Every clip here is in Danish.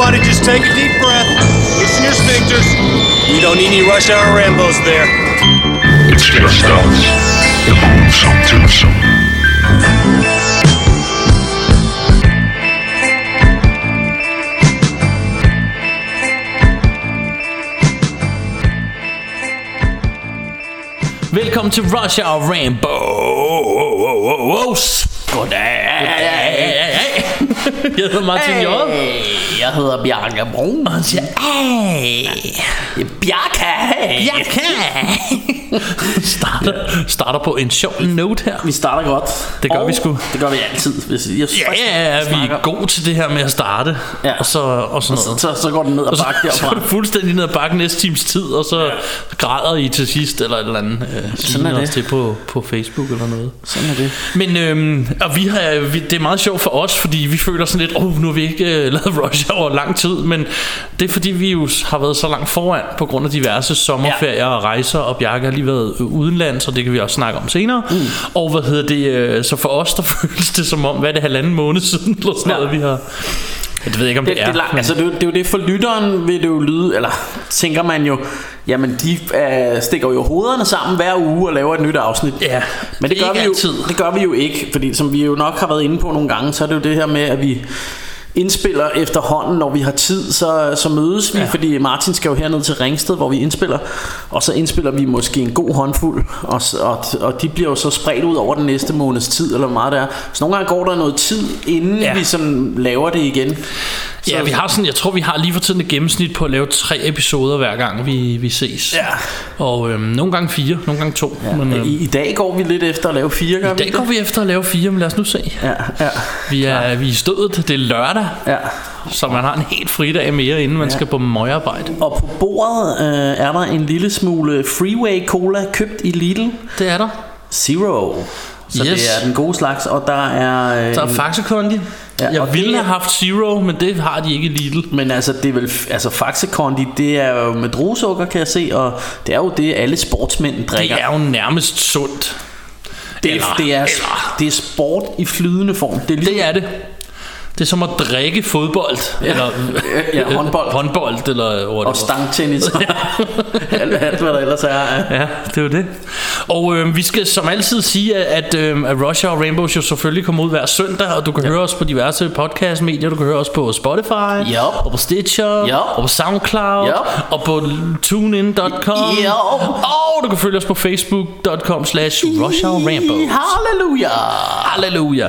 Everybody just take a deep breath. Loosen your sphincters. We don't need any rush hour Rambos there. It's just us, the Boomsome Twosome. Velkommen til Russia og Rainbows. Goddag. Jeg hedder Martin J. Jeg hedder Bjarke Brun. Og han siger, Ej. Bjarke! Bjarke. starter, starter på en sjov note her. Vi starter godt. Det gør Og vi sgu. Det gør vi altid. Hvis jeg Ja, ja, ja, vi er gode til det her med at starte. Ja. Og så, og sådan Så, noget. så, så går den ned og Og så, bakke så er derfra. det fuldstændig ned ad bakken næste times tid, og så ja. græder I til sidst, eller et eller andet. Øh, Sådan er det. til på, på Facebook eller noget. Sådan er det. Men øhm, og vi har, vi, det er meget sjovt for os, fordi vi føler sådan lidt, åh, oh, nu har vi ikke øh, lavet Rush over lang tid, men det er fordi, vi jo har været så langt foran på grund af diverse sommerferier ja. og rejser, og Bjarke har lige været udenlands, og det kan vi også snakke om senere. Mm. Og hvad hedder det, øh, så for os, der føles det som om, hvad er det, halvanden måned siden, eller sådan Ja. noget, vi har... Det ved jeg ikke, om det, Det, er. det, men- altså, det, er jo- det er jo det for lytteren vil det jo lyde Eller tænker man jo Jamen de øh, stikker jo hovederne sammen hver uge Og laver et nyt afsnit Ja, Men det, det gør vi jo, altid. det gør vi jo ikke Fordi som vi jo nok har været inde på nogle gange Så er det jo det her med at vi indspiller efterhånden Når vi har tid så, så mødes vi Ja. ja. Fordi Martin skal jo herned til Ringsted Hvor vi indspiller Og så indspiller vi måske en god håndfuld og, og, og de bliver jo så spredt ud over den næste måneds tid Eller hvor meget det er Så nogle gange går der noget tid Inden Ja. ja. vi sådan laver det igen så, Ja, vi har sådan, jeg tror vi har lige for tiden et gennemsnit på at lave tre episoder hver gang vi, vi ses. Ja. Og øhm, nogle gange fire, nogle gange to. Ja, men, øhm, i, I dag går vi lidt efter at lave fire, gør I dag går vi efter at lave fire, men lad os nu se. Ja, ja, Vi er, vi er stødet, det er lørdag, ja. så man har en helt fridag mere, inden man Ja. skal på møgarbejde. Og på bordet øh, er der en lille smule Freeway Cola købt i Lidl Det er der. Zero. Så Yes. det er den gode slags, og der er... Øh, Der er Faxe Kondi. Ja, Jeg ville det have haft Zero, men det har de ikke i Lidl. men altså, det er vel, altså Faxe Kondi, det er jo med druesukker, kan jeg se, og det er jo det, alle sportsmænd Det drikker. er jo nærmest sundt. det, eller- det, er, eller- det er sport i flydende form. Det er ligesom, Det er det. Det er som at drikke fodbold, ja. eller Ja, håndbold. håndbold eller whatever. og stangtennis. alt, alt, hvad der ellers er. Ja. Ja, det er jo det. Og øh, vi skal som altid sige, at, øh, at Russia og Rainbow jo selvfølgelig kommer ud hver søndag, og du kan ja. høre os på diverse podcastmedier. Du kan høre os på Spotify, Ja. og på Stitcher, Ja. og på Soundcloud, Ja. og på tunein.com. Ja. Og du kan følge os på facebook.com slash Russia. Halleluja! Halleluja.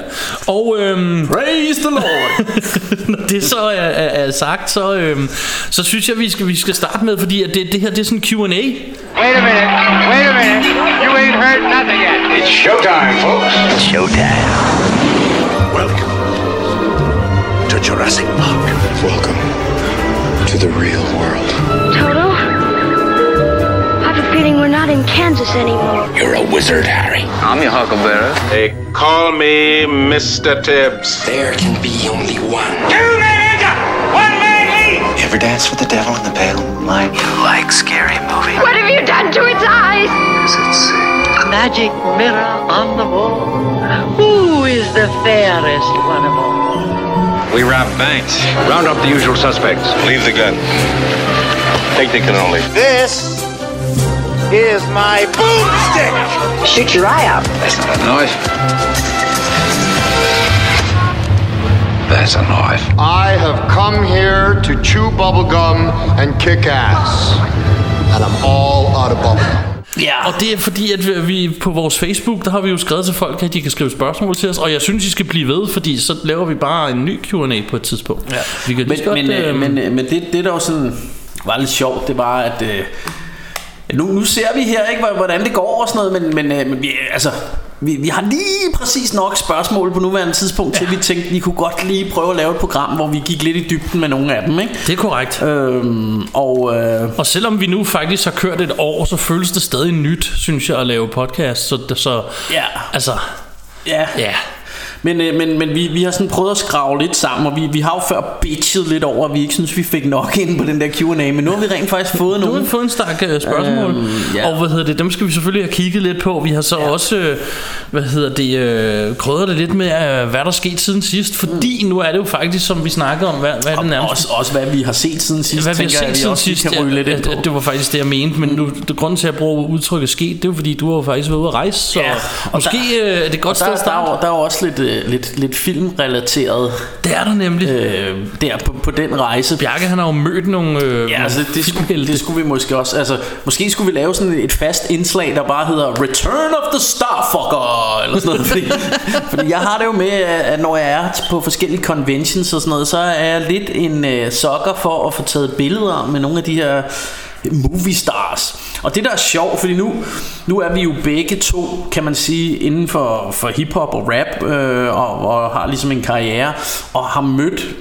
Og øhm, Praise the Lord! når det så er, er, er sagt, så, øhm, så synes jeg, vi skal, vi skal starte med, fordi at det, det her det er sådan en Q&A. Wait a minute. Wait a minute. You ain't heard nothing yet. It's showtime, folks. Showtime. Welcome to Jurassic Park. Welcome to the real world. Not in Kansas anymore. You're a wizard, Harry. I'm your huckleberry. They call me Mr. Tibbs. There can be only one. Two men enter, one man leave. You ever dance with the devil in the pale moonlight? You like scary movies? What have you done to its eyes? Does it say? magic mirror on the wall. Who is the fairest one of all? We rob banks. Round up the usual suspects. Leave the gun. Take the cannoli. This is my boomstick. Shoot your eye out. That's not a knife. That's a knife. I have come here to chew bubblegum and kick ass. And I'm all out of bubblegum. Ja. Og det er fordi, at vi- på vores Facebook, der har vi jo skrevet til folk, at de kan skrive spørgsmål til os, og jeg synes, I skal blive ved, fordi så laver vi bare en ny Q&A på et tidspunkt. Ja. Vi kan Men, godt, men, øh, øhm, men, øh, men det, det der jo sådan var lidt sjovt, det var at øh, nu, nu ser vi her ikke hvor- hvordan det går og sådan noget, men, men, øh, men vi, altså vi, vi har lige præcis nok spørgsmål på nuværende tidspunkt til, vi tænkte, vi kunne godt lige prøve at lave et program, hvor vi gik lidt i dybden med nogle af dem, ikke? Det er korrekt. Øhm, og øh, Og selvom vi nu faktisk har kørt et år, så føles det stadig nyt, synes jeg, at lave podcast. Så, så ja, altså, ja. ja. Men, øh, men, men vi, vi har sådan prøvet at skrave lidt sammen, og vi, vi har jo før bitchet lidt over, at vi ikke synes, vi fik nok ind på den der Q&A, men nu har vi rent faktisk fået Nu har nogle. vi fået en stak øh, spørgsmål. Øhm, ja. Og hvad hedder det Dem skal vi selvfølgelig have kigget lidt på. Vi har så også øh, Hvad hedder det øh, Krydret det lidt med øh, Hvad der er sket siden sidst? Fordi nu er det jo faktisk Som vi snakkede om Hvad, hvad er det nærmest? Også, også hvad vi har set siden sidst, hvad vi har jeg, set vi siden også sidst kan ryge lidt ja, ind på. det, var faktisk det jeg mente Men nu, det, grunden til at jeg bruger udtrykket sket Det er jo fordi du har jo faktisk været ude at rejse Så Ja, og måske der- øh, er det et godt sted at der, der, starte? jo, der er jo også lidt, øh, lidt, lidt filmrelateret Det er der nemlig øh, der på, på den rejse. Bjarke han har jo mødt nogle øh, Ja, altså det, skulle, filmhelte. det skulle vi måske også Altså måske skulle vi lave sådan et fast indslag Der bare hedder Return of the Starfucker Eller sådan noget fordi, fordi jeg har det jo med at når jeg er på forskellige conventions Og sådan noget Så er jeg lidt en øh, sokker for at få taget billeder Med nogle af de her movie stars Og det der er sjovt Fordi nu, nu er vi jo begge to Kan man sige Inden for, for hiphop og rap øh, og, og har ligesom en karriere Og har mødt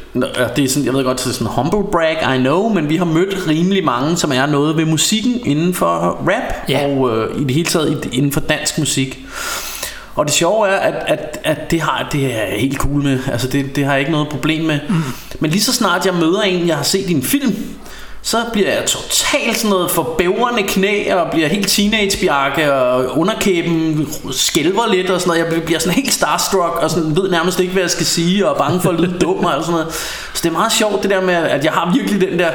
Det er sådan, jeg ved godt det er sådan humble brag I know Men vi har mødt rimelig mange Som er noget ved musikken Inden for rap Ja. Og øh, i det hele taget inden for dansk musik og det sjove er, at, at, at det, har, det er helt cool med. Altså det, det har jeg ikke noget problem med. Mm. Men lige så snart jeg møder en, jeg har set i en film, så bliver jeg totalt sådan noget for bævrende knæ, og bliver helt teenagebjarke, og underkæben skælver lidt og sådan noget. Jeg bliver sådan helt starstruck, og sådan, ved nærmest ikke, hvad jeg skal sige, og er bange for at lyde dum og sådan noget. Så det er meget sjovt det der med, at jeg har virkelig den der,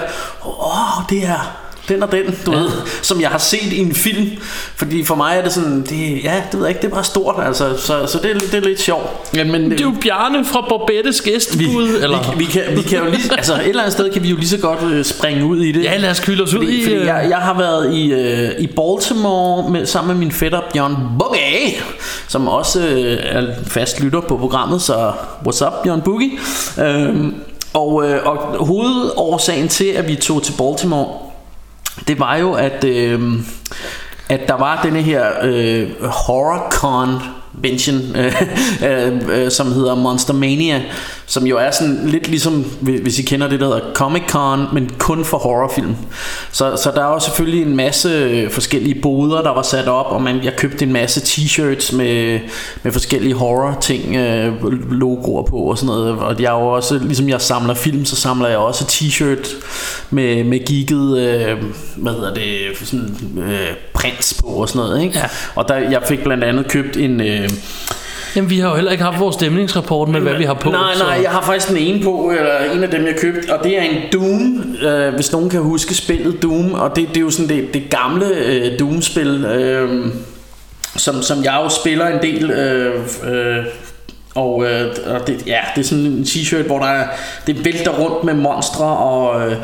åh, det er den og den, du ja. ved, som jeg har set i en film. Fordi for mig er det sådan, det, ja, det ved jeg ikke, det er bare stort, altså. Så, så det, er, det er lidt sjovt. Ja, men, Det er jo Bjarne fra Borbettes gæstebud vi, eller? vi, vi, kan, vi kan jo lige, altså et eller andet sted kan vi jo lige så godt øh, springe ud i det. Ja lad os kylde os ud Fordi, i fordi øh, jeg, jeg har været i, øh, i Baltimore med, sammen med min fætter Bjørn Boogie, som også øh, er fast lytter på programmet, så what's up Bjørn Boogie? Øhm, og, øh, og hovedårsagen til, at vi tog til Baltimore, det var jo, at, øh, at der var denne her øh, HorrorCon convention, øh, øh, øh, som hedder Monster Mania, som jo er sådan lidt ligesom, hvis I kender det, der hedder Comic Con, men kun for horrorfilm. Så, så der er jo selvfølgelig en masse øh, forskellige boder, der var sat op, og man, jeg købte en masse t-shirts med, med forskellige horror-ting, øh, logoer på og sådan noget. Og jeg er jo også, ligesom jeg samler film, så samler jeg også t-shirt med, med geeket, øh, hvad hedder det, sådan, øh, prins på og sådan noget. Ikke? Ja. Og der, jeg fik blandt andet købt en... Øh, Jamen vi har jo heller ikke haft vores stemningsrapport med hvad vi har på Nej, så- nej, jeg har faktisk den ene på, eller en af dem jeg købte, og det er en Doom, øh, hvis nogen kan huske spillet Doom, og det, det er jo sådan det, det gamle øh, Doom-spil, øh, som, som jeg jo spiller en del, øh, øh, og, øh, og det, ja, det er sådan en t-shirt, hvor der er, det vælter rundt med monstre og øh,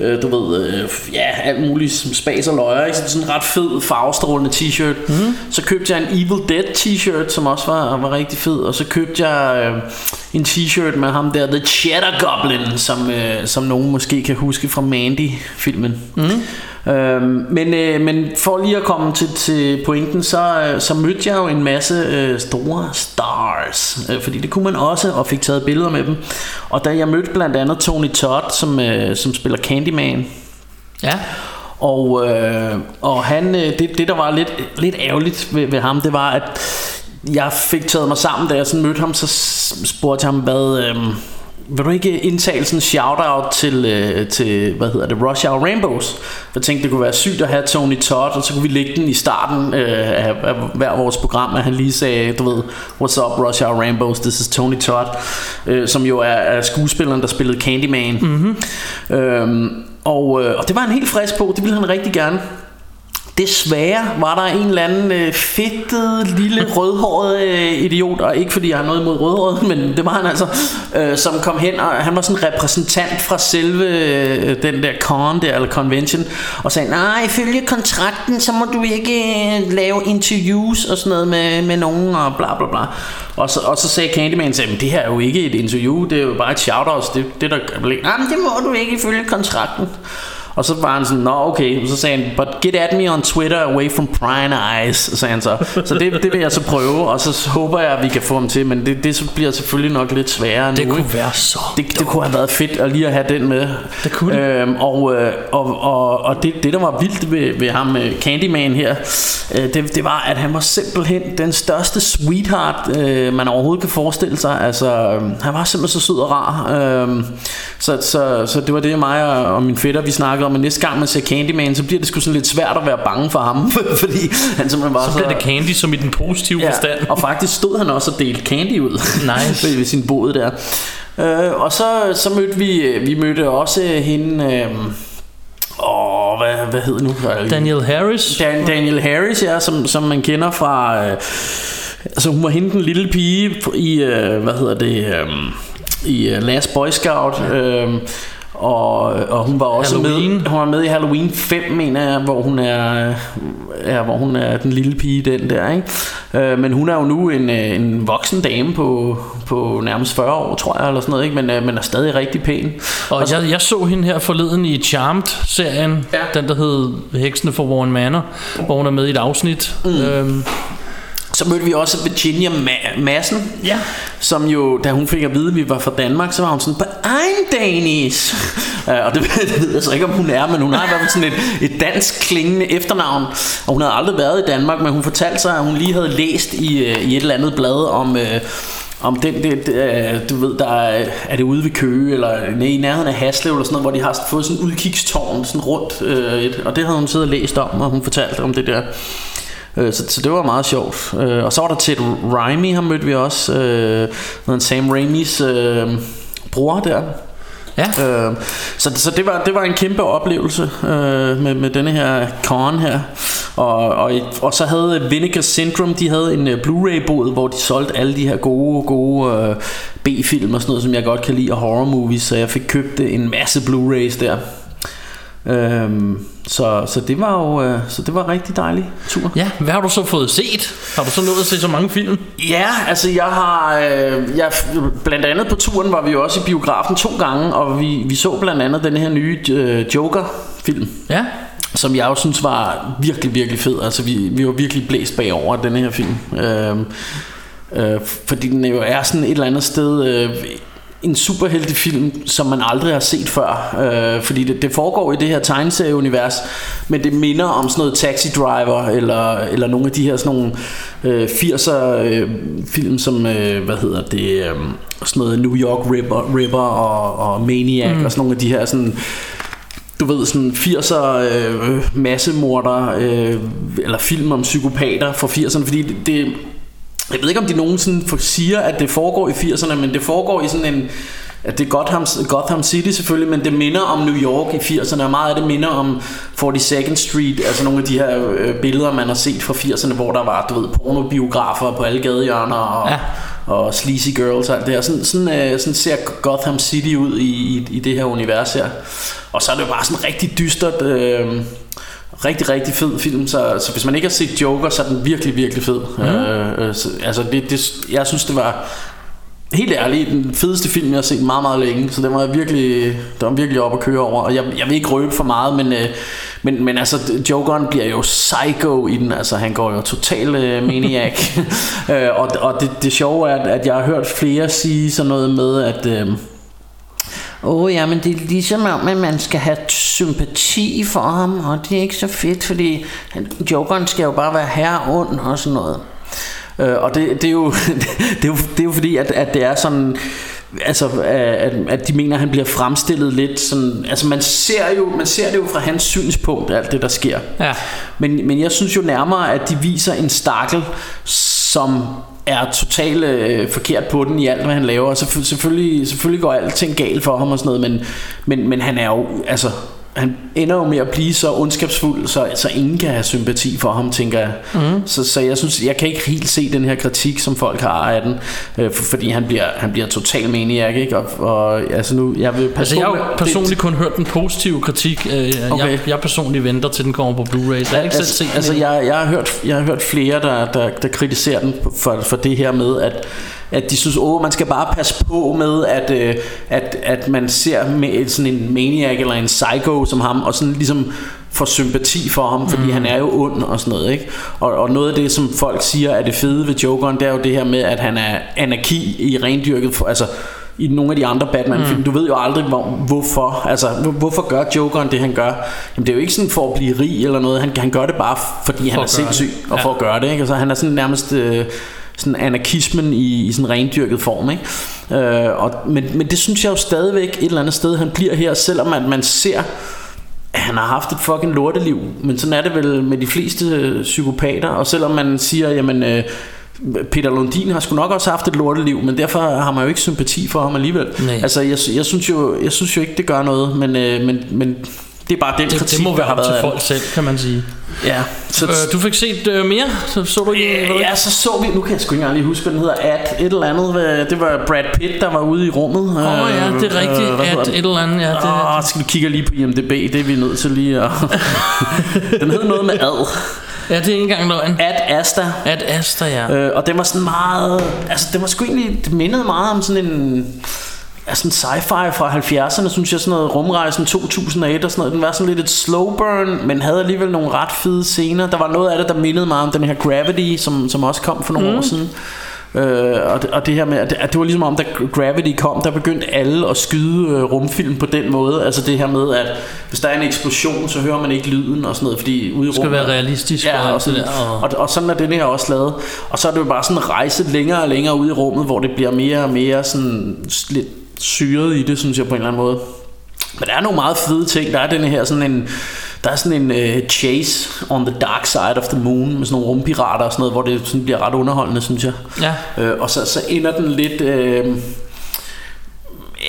øh, du ved, øh, ja, alt muligt som spas og løjer, ikke? Så det er sådan en ret fed farvestrålende t-shirt. Mm. Så købte jeg en Evil Dead t-shirt, som også var, var rigtig fed, og så købte jeg øh, en t-shirt med ham der, The Cheddar Goblin, som, øh, som nogen måske kan huske fra Mandy-filmen. Mm. Øhm, men, øh, men for lige at komme til, til pointen Så, øh, så mødte jeg jo en masse øh, store stars øh, Fordi det kunne man også Og fik taget billeder med dem. Og da jeg mødte blandt andet Tony Todd Som, øh, som spiller Candyman. Ja. Og, øh, og han, øh, det, det der var lidt, lidt ærgerligt ved, ved ham Det var at Jeg fik taget mig sammen Da jeg sådan mødte ham Så spurgte jeg ham hvad øh, vil du ikke indtale sådan en shout-out til, øh, til, hvad hedder det, Rush Hour Rainbows? Jeg tænkte, det kunne være sygt at have Tony Todd, og så kunne vi lægge den i starten øh, af, af hver vores program, at han lige sagde, du ved, what's up Rush Hour Rainbows, this is Tony Todd, øh, som jo er, er skuespilleren, der spillede Candyman. Mm-hmm. Øhm, og, øh, og det var en helt frisk på, det ville han rigtig gerne. Desværre var der en eller anden øh, fedtet lille rødhåret øh, idiot Og ikke fordi jeg har noget imod rødhåret Men det var han altså øh, Som kom hen og han var sådan en repræsentant Fra selve øh, den der con der Eller convention Og sagde nej ifølge kontrakten Så må du ikke øh, lave interviews Og sådan noget med, med nogen Og bla bla bla. Og så, og så sagde Candyman sagde, "Men det her er jo ikke et interview Det er jo bare et shout-out, Det, det der Nej men det må du ikke ifølge kontrakten. Og så var han sådan, nå okay, så sagde han, but get at me on Twitter away from prying eyes, sagde han så. Så det, det vil jeg så prøve, og så håber jeg, at vi kan få ham til, men det, det så bliver selvfølgelig nok lidt sværere Det nu. kunne ikke? være så det, det kunne have været fedt at lige at have den med. Det kunne det. øhm, og, øh, og, og, og det, det der var vildt ved, ved ham øh, Candyman her øh, det, det var at han var simpelthen den største sweetheart øh, Man overhovedet kan forestille sig Altså øh, han var simpelthen så sød og rar øh, så, så, så det var det mig og, og min fætter vi snakkede om at næste gang man ser Candyman Så bliver det sgu sådan lidt svært at være bange for ham Fordi han simpelthen var Så bliver det candy som i den positive Ja, forstand. og faktisk stod han også og delte candy ud Nice. ved, ved sin båd der. Øh, og så, så mødte vi, vi mødte også hende, øh, åh, hvad, hvad hed nu? Daniel Harris. Dan, Daniel Harris, ja, som, som man kender fra, øh, altså hun var hende den lille pige i, øh, hvad hedder det, øh, i uh, Last Boy Scout, øh, og, og hun var også Halloween. med Hun var med i Halloween 5 mener jeg Hvor hun er, ja, hvor hun er den lille pige den der ikke? Øh, Men hun er jo nu en, øh, en voksen dame på, på nærmest 40 år tror jeg eller sådan noget, ikke? Men, øh, men er stadig rigtig pæn Og jeg, jeg så hende her forleden i Charmed-serien, Ja. den der hed Heksene for Warren Manor, hvor hun er med i et afsnit. Mm. Øhm, Så mødte vi også Virginia Ma- Madsen Ja. Som jo, da hun fik at vide, at vi var fra Danmark Så var hun sådan, but I'm Danish uh, Og det, det ved jeg så ikke, om hun er Men hun har i hvert fald sådan et, et dansk klingende efternavn Og hun havde aldrig været i Danmark Men hun fortalte sig, at hun lige havde læst i, øh, i et eller andet blad Om... Øh, om den, det, det, øh, du ved, der er, er det ude ved Køge, eller nej, i nærheden af Haslev, eller sådan noget, hvor de har fået sådan en udkigstårn, sådan rundt, øh, et, og det havde hun siddet og læst om, og hun fortalte om det der. Øh, Så, så det var meget sjovt. Øh, Og så var der Ted Raimi, ham mødte vi også. Øh, Sam Raimis øh, bror der. ja. Øh, så, så det var det var en kæmpe oplevelse øh, med, med denne her con her og, og, og så havde Vinegar Syndrome De havde en uh, Blu-ray bod Hvor de solgte alle de her gode gode uh, B-film og sådan noget Som jeg godt kan lide Og horror movies Så jeg fik købt øh, en masse Blu-rays der Øhm, så, så det var jo øh, så det var en rigtig dejlig tur. ja, hvad har du så fået set? Har du så nået at se så mange film? Ja, altså jeg har øh, jeg, blandt andet på turen var vi jo også i biografen to gange og vi, vi så blandt andet den her nye øh, Joker film, Ja. som jeg jo synes var virkelig virkelig fed. Altså vi, vi var virkelig blæst bagover den her film. Øh, øh, fordi den jo er sådan et eller andet sted øh, en superheltefilm, som man aldrig har set før. Øh, fordi det, det foregår i det her tegneserieunivers, men det minder om sådan noget Taxi Driver, eller, eller nogle af de her sådan nogle øh, 80'er øh, film, som, øh, hvad hedder det, øh, sådan noget New York Ripper, Ripper og, og Maniac, mm. og sådan nogle af de her sådan du ved, sådan 80'er øh, massemorder, øh, eller film om psykopater fra 80'erne, fordi det, det jeg ved ikke om de nogensinde siger at det foregår i 80'erne Men det foregår i sådan en at det er Gotham, Gotham City selvfølgelig Men det minder om New York i 80'erne Og meget af det minder om 42nd Street Altså nogle af de her øh, billeder man har set fra 80'erne Hvor der var du ved, pornobiografer på alle gadehjørner Og, Ja. og sleazy girls og alt det her sådan, sådan, øh, sådan ser Gotham City ud i, i, i det her univers her Og så er det jo bare sådan rigtig dystert øh, Rigtig, rigtig fed film så, så hvis man ikke har set Joker Så er den virkelig, virkelig fed. Mm. øh, så, Altså det, det, jeg synes det var Helt ærligt, den fedeste film jeg har set meget, meget længe. Så den var virkelig, den var virkelig op at køre over. Og jeg, jeg vil ikke røbe for meget Men, øh, men, men altså Jokeren bliver jo psycho i den. Altså han går jo total øh, maniac. Øh, Og, og det, det sjove er at, at jeg har hørt flere sige sådan noget med At øh, Åh oh, ja, men det er ligesom om, at man skal have sympati for ham, og det er ikke så fedt, fordi Jokeren skal jo bare være herre ond og sådan noget. Øh, og det, det, er jo, det, er jo, det er jo fordi, at, at det er sådan... Altså, at, at de mener, at han bliver fremstillet lidt sådan... Altså, man ser, jo, man ser det jo fra hans synspunkt, alt det, der sker. Ja. Men, men jeg synes jo nærmere, at de viser en stakkel, som er totalt øh, forkert på den i alt, hvad han laver. Og selvfølgelig, selvfølgelig går alting galt for ham og sådan noget, men, men, men han er jo, altså, han ender jo med at blive så ondskabsfuld, så, så ingen kan have sympati for ham, tænker jeg. Mm. Så, så jeg synes, jeg kan ikke helt se den her kritik, som folk har af den, øh, for, fordi han bliver, han bliver total maniac, ikke? Og, og altså nu, jeg vil Altså jeg har personligt kun hørt den positive kritik øh, Okay. jeg, jeg personligt venter til den kommer på Blu-ray Så jeg har ikke selv altså, set den altså jeg, jeg, har hørt, jeg har hørt flere der, der, der kritiserer den for, for det her med at, at de synes, åh, man skal bare passe på med, at, øh, at, at man ser med sådan en maniac eller en psycho som ham, og sådan ligesom får sympati for ham, fordi mm. han er jo ond og sådan noget, ikke? Og, og noget af det, som folk siger er det fede ved Jokeren, det er jo det her med, at han er anarki i rendyrket, for, altså i nogle af de andre Batman-film. Mm. Du ved jo aldrig, hvor, hvorfor. Altså, hvor- hvorfor gør Jokeren det, han gør? Jamen, det er jo ikke sådan for at blive rig eller noget. Han, han gør det bare, fordi han er gøre det. sindssyg, og Ja. for at gøre det. Ikke? Altså, han er sådan nærmest... Øh, sådan anarkismen i, i sådan rendyrket form ikke? Øh, og, men, men det synes jeg jo stadigvæk et eller andet sted han bliver her Selvom at man ser at han har haft et fucking lorteliv Men sådan er det vel med de fleste øh, psykopater Og selvom man siger Jamen øh, Peter Lundin har sgu nok også haft et lorteliv Men derfor har man jo ikke sympati for ham alligevel Nej. Altså jeg, jeg, synes jo, jeg synes jo ikke det gør noget Men, øh, men, men det er bare den Det, kritik det må være op til folk selv, kan man sige. Ja, så, Øh, du fik set øh, mere? Så, så du ikke? ikke? Ja, så så vi, nu kan jeg sgu ikke engang lige huske, hvad den hedder, At et eller andet, øh, det var Brad Pitt, der var ude i rummet. Åh oh, ja, det er rigtigt. hvad hedder At et eller andet, ja. Det, Åh, skal vi kigge lige på IMDb, det er vi nødt til lige at... den hedder noget med ad. ja, det er ikke engang løgn. Ad Asta. At Asta, ja. Øh, og den var sådan meget... Altså, det var sgu egentlig... Det mindede meget om sådan en... Altså en sci-fi fra 70'erne, synes jeg, sådan noget rumrejsen 2008 og sådan noget. Den var sådan lidt et slow burn, men havde alligevel nogle ret fede scener. Der var noget af det, der mindede meget om den her Gravity, som, som også kom for nogle mm. år siden. Øh, og, det, og det her med, at det, at det var ligesom om, da Gravity kom, der begyndte alle at skyde øh, rumfilm på den måde. Altså det her med, at hvis der er en eksplosion, så hører man ikke lyden og sådan noget, fordi ude i Det skal rummet... være realistisk. Ja, og sådan. Og, og, og sådan er den her også lavet. Og så er det jo bare sådan en rejse længere og længere ud i rummet, hvor det bliver mere og mere sådan lidt syret i det, synes jeg på en eller anden måde. Men der er nogle meget fede ting. Der er den her sådan en der er sådan en uh, chase on the dark side of the moon med sådan nogle rumpirater og sådan noget, hvor det sådan bliver ret underholdende, synes jeg. ja. Øh, og så, så ender den lidt øh,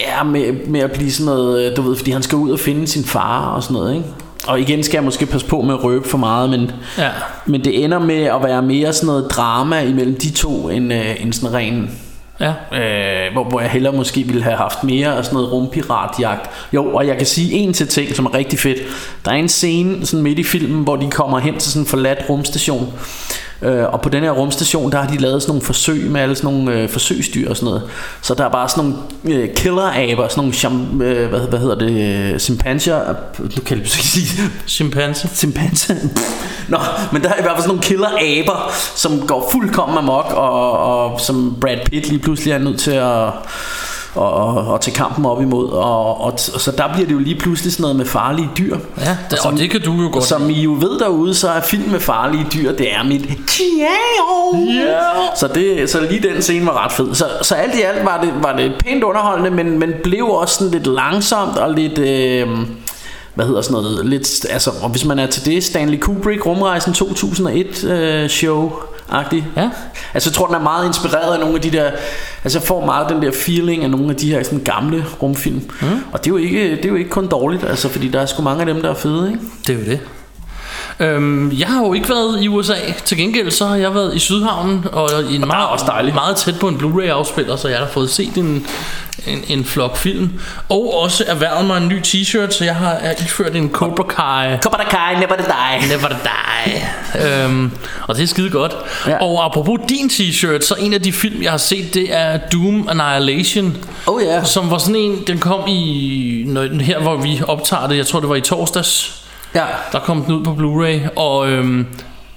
ja, med, med at blive sådan noget, du ved, fordi han skal ud og finde sin far og sådan noget, ikke? Og igen skal jeg måske passe på med at røbe for meget, men, Ja. men det ender med at være mere sådan noget drama imellem de to, end, øh, end sådan ren Ja. Øh, hvor, hvor jeg hellere måske ville have haft mere af sådan noget rumpiratjagt. Jo, og jeg kan sige en til ting, som er rigtig fedt. Der er en scene sådan midt i filmen, hvor de kommer hen til sådan en forladt rumstation. Øh, og på den her rumstation, der har de lavet sådan nogle forsøg med alle sådan nogle øh, forsøgsdyr og sådan noget. Så der er bare sådan nogle øh, killer-aber, sådan nogle cham, øh, hvad, hvad hedder det, øh, chimpanser. Nu kan jeg lige sige Chimpanse. chimpanse. Nå, men der er i hvert fald sådan nogle killer-aber, som går fuldkommen amok, og, og som Brad Pitt lige pludselig er nødt til at og, og, og til kampen op imod og, og, og så der bliver det jo lige pludselig sådan noget med farlige dyr Ja, det, og det kan du jo godt. som I jo ved derude så er film med farlige dyr det er mit yeah. så, det, så lige den scene var ret fed så, så alt i alt var det, var det pænt underholdende men, men blev også sådan lidt langsomt og lidt øh, hvad hedder sådan noget lidt, altså, og hvis man er til det Stanley Kubrick Rumrejsen 2001 øh, show agtig Ja. Altså jeg tror den er meget inspireret af nogle af de der Altså jeg får meget den der feeling af nogle af de her sådan gamle rumfilm mm. Og det er, jo ikke, det er jo ikke kun dårligt Altså fordi der er sgu mange af dem der er fede ikke? Det er jo det. Øhm, jeg har jo ikke været i USA. Til gengæld så har jeg været i Sydhavnen og i en meget, også dejligt. meget tæt på en Blu-ray afspiller, så jeg har fået set en, en, en flok film. Og også erhvervet mig en ny t-shirt, så jeg har iført en Cobra Kai. Cobra Kai, never die Never die. øhm, og det er skide godt. Ja. Og apropos din t-shirt, så en af de film, jeg har set, det er Doom Annihilation. Oh ja Som var sådan en, den kom i, når- her hvor vi optager det, jeg tror det var i torsdags. Ja Der kom den ud på Blu-ray, og øhm,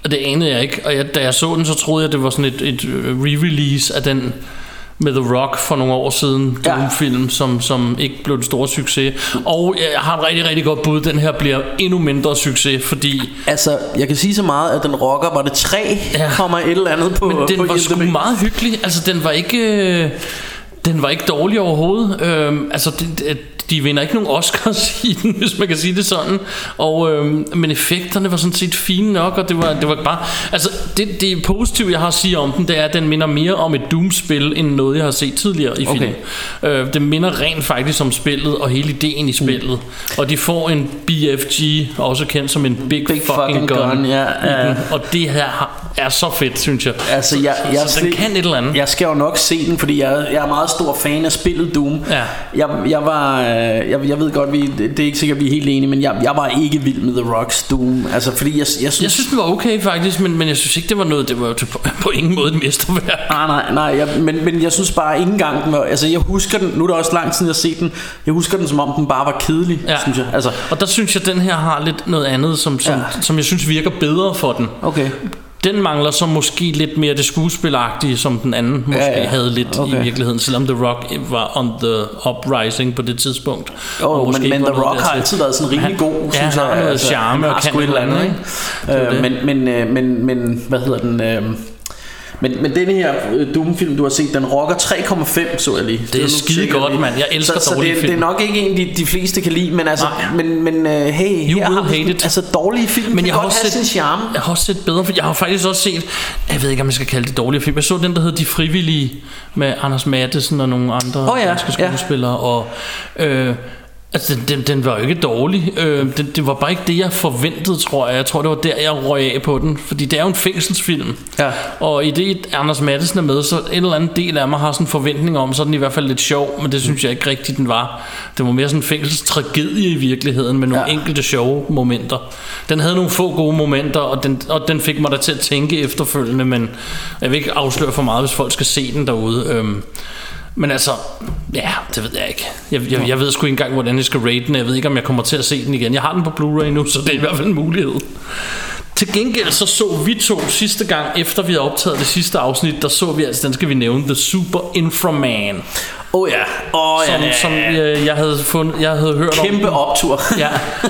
det anede jeg ikke. Og jeg, da jeg så den, så troede jeg, det var sådan et, et øh, re-release af den med The Rock for nogle år siden, Ja. Doom-film, som, som ikke blev en stor succes. Og jeg har et rigtig, rigtig godt bud. Den her bliver endnu mindre succes, fordi Altså jeg kan sige så meget at den rocker Var det 3 ja. Kommer et eller andet på men på den var sgu IMDb. meget hyggelig. Altså, den var ikke... Øh, den var ikke dårlig overhovedet. Øhm, altså, det, det, de vinder ikke nogen Oscars i den, hvis man kan sige det sådan. Og, øhm, men effekterne var sådan set fine nok, og det var, det var bare... Altså, det, det positive, jeg har at sige om den, det er, at den minder mere om et Doom-spil, end noget, jeg har set tidligere i Okay. filmen. Øh, det minder rent faktisk om spillet, og hele ideen i spillet. Mm. Og de får en BFG, også kendt som en Big, Big fucking, fucking gun, gun, ja, ja. den. Og det her har er så fedt, synes jeg. Altså, jeg, så, jeg, så den kan et eller andet. Jeg skal jo nok se den, fordi jeg, jeg er meget stor fan af spillet Doom. Ja. Jeg, jeg var, øh, jeg, jeg ved godt, vi, det er ikke sikkert, vi er helt enige, men jeg, jeg var ikke vild med The Rocks Doom. Altså, fordi jeg, jeg synes... Jeg synes, den var okay faktisk, men, men jeg synes ikke, det var noget, det var på, på ingen måde et mesterværk. Nej, nej, nej, jeg, men, men jeg synes bare ikke engang den var, altså jeg husker den, nu er det også lang tid siden jeg har set den, jeg husker den som om den bare var kedelig, ja. synes jeg. Altså, Og der synes jeg, den her har lidt noget andet, som, som, ja. som jeg synes virker bedre for den. okay. Den mangler så måske lidt mere det skuespilagtige, som den anden måske Ja, ja. havde lidt Okay. i virkeligheden, selvom The Rock var on the uprising på det tidspunkt. Jo, Og måske men, men The Rock har dertil. altid været sådan rimelig Han- god, ja, synes han jeg. har noget charme han og har kan et eller andet, ikke? Øh, men, men, øh, men, men, hvad hedder den... Øh, men, men den her øh, Doom-film, du har set, den rocker 3,5, så jeg lige. er nu skide godt, mand. Jeg elsker så, så dårlige det, film. det er nok ikke en, de, de fleste kan lide, men altså, Nej. men, men øh, hey, You her will har hate it. Altså, dårlige film Men jeg har godt set, sin charme. jeg har også set bedre, for jeg har faktisk også set, jeg ved ikke, om jeg skal kalde det dårlige film. Jeg så den, der hed De Frivillige, med Anders Mattesen og nogle andre Åh ja, danske ja. skuespillere. Og, øh, altså, den, den, den var jo ikke dårlig. Øh, den, det var bare ikke det, jeg forventede, tror jeg. Jeg tror, det var der, jeg røg af på den. Fordi det er jo en fængselsfilm. Ja. Og i det, Anders Mattesen er med, så en eller anden del af mig har sådan en forventning om, så er den i hvert fald lidt sjov, men det synes jeg ikke rigtigt, den var. Det var mere sådan en fængselstragedie i virkeligheden, med nogle Ja. enkelte sjove momenter. Den havde nogle få gode momenter, og den, og den fik mig da til at tænke efterfølgende, men jeg vil ikke afsløre for meget, hvis folk skal se den derude. Øhm, men altså, ja, det ved jeg ikke. Jeg, jeg, jeg ved sgu ikke engang, hvordan jeg skal rate den. Jeg ved ikke, om jeg kommer til at se den igen. Jeg har den på Blu-ray nu, så det er i hvert fald en mulighed. Til gengæld så så vi to sidste gang, efter vi havde optaget det sidste afsnit, der så vi altså, den skal vi nævne, The Super Inframan. Oh, ja. Oh, ja, Som, som jeg, jeg, havde fundet, jeg havde hørt om Kæmpe optur. ja,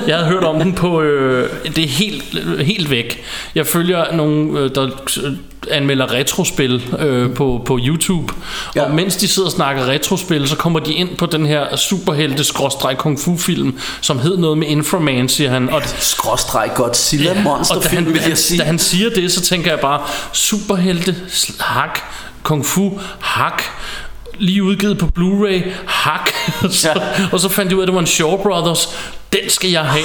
jeg havde hørt om den på øh, Det er helt, helt væk Jeg følger nogle øh, Der øh, anmelder retrospil øh, på, på YouTube Ja. Og mens de sidder og snakker retrospil Så kommer de ind på den her superhelte skråstreg kung fu film Som hed noget med Inframan siger han Og Skråstreg Godzilla ja, monster og da film, han, vil jeg sige. da han siger det, så tænker jeg bare, superhelte, hak, kung fu, hak, lige udgivet på Blu-ray, hak. så, Ja. Og så fandt jeg ud af, at det var en Shaw Brothers. Den skal jeg have.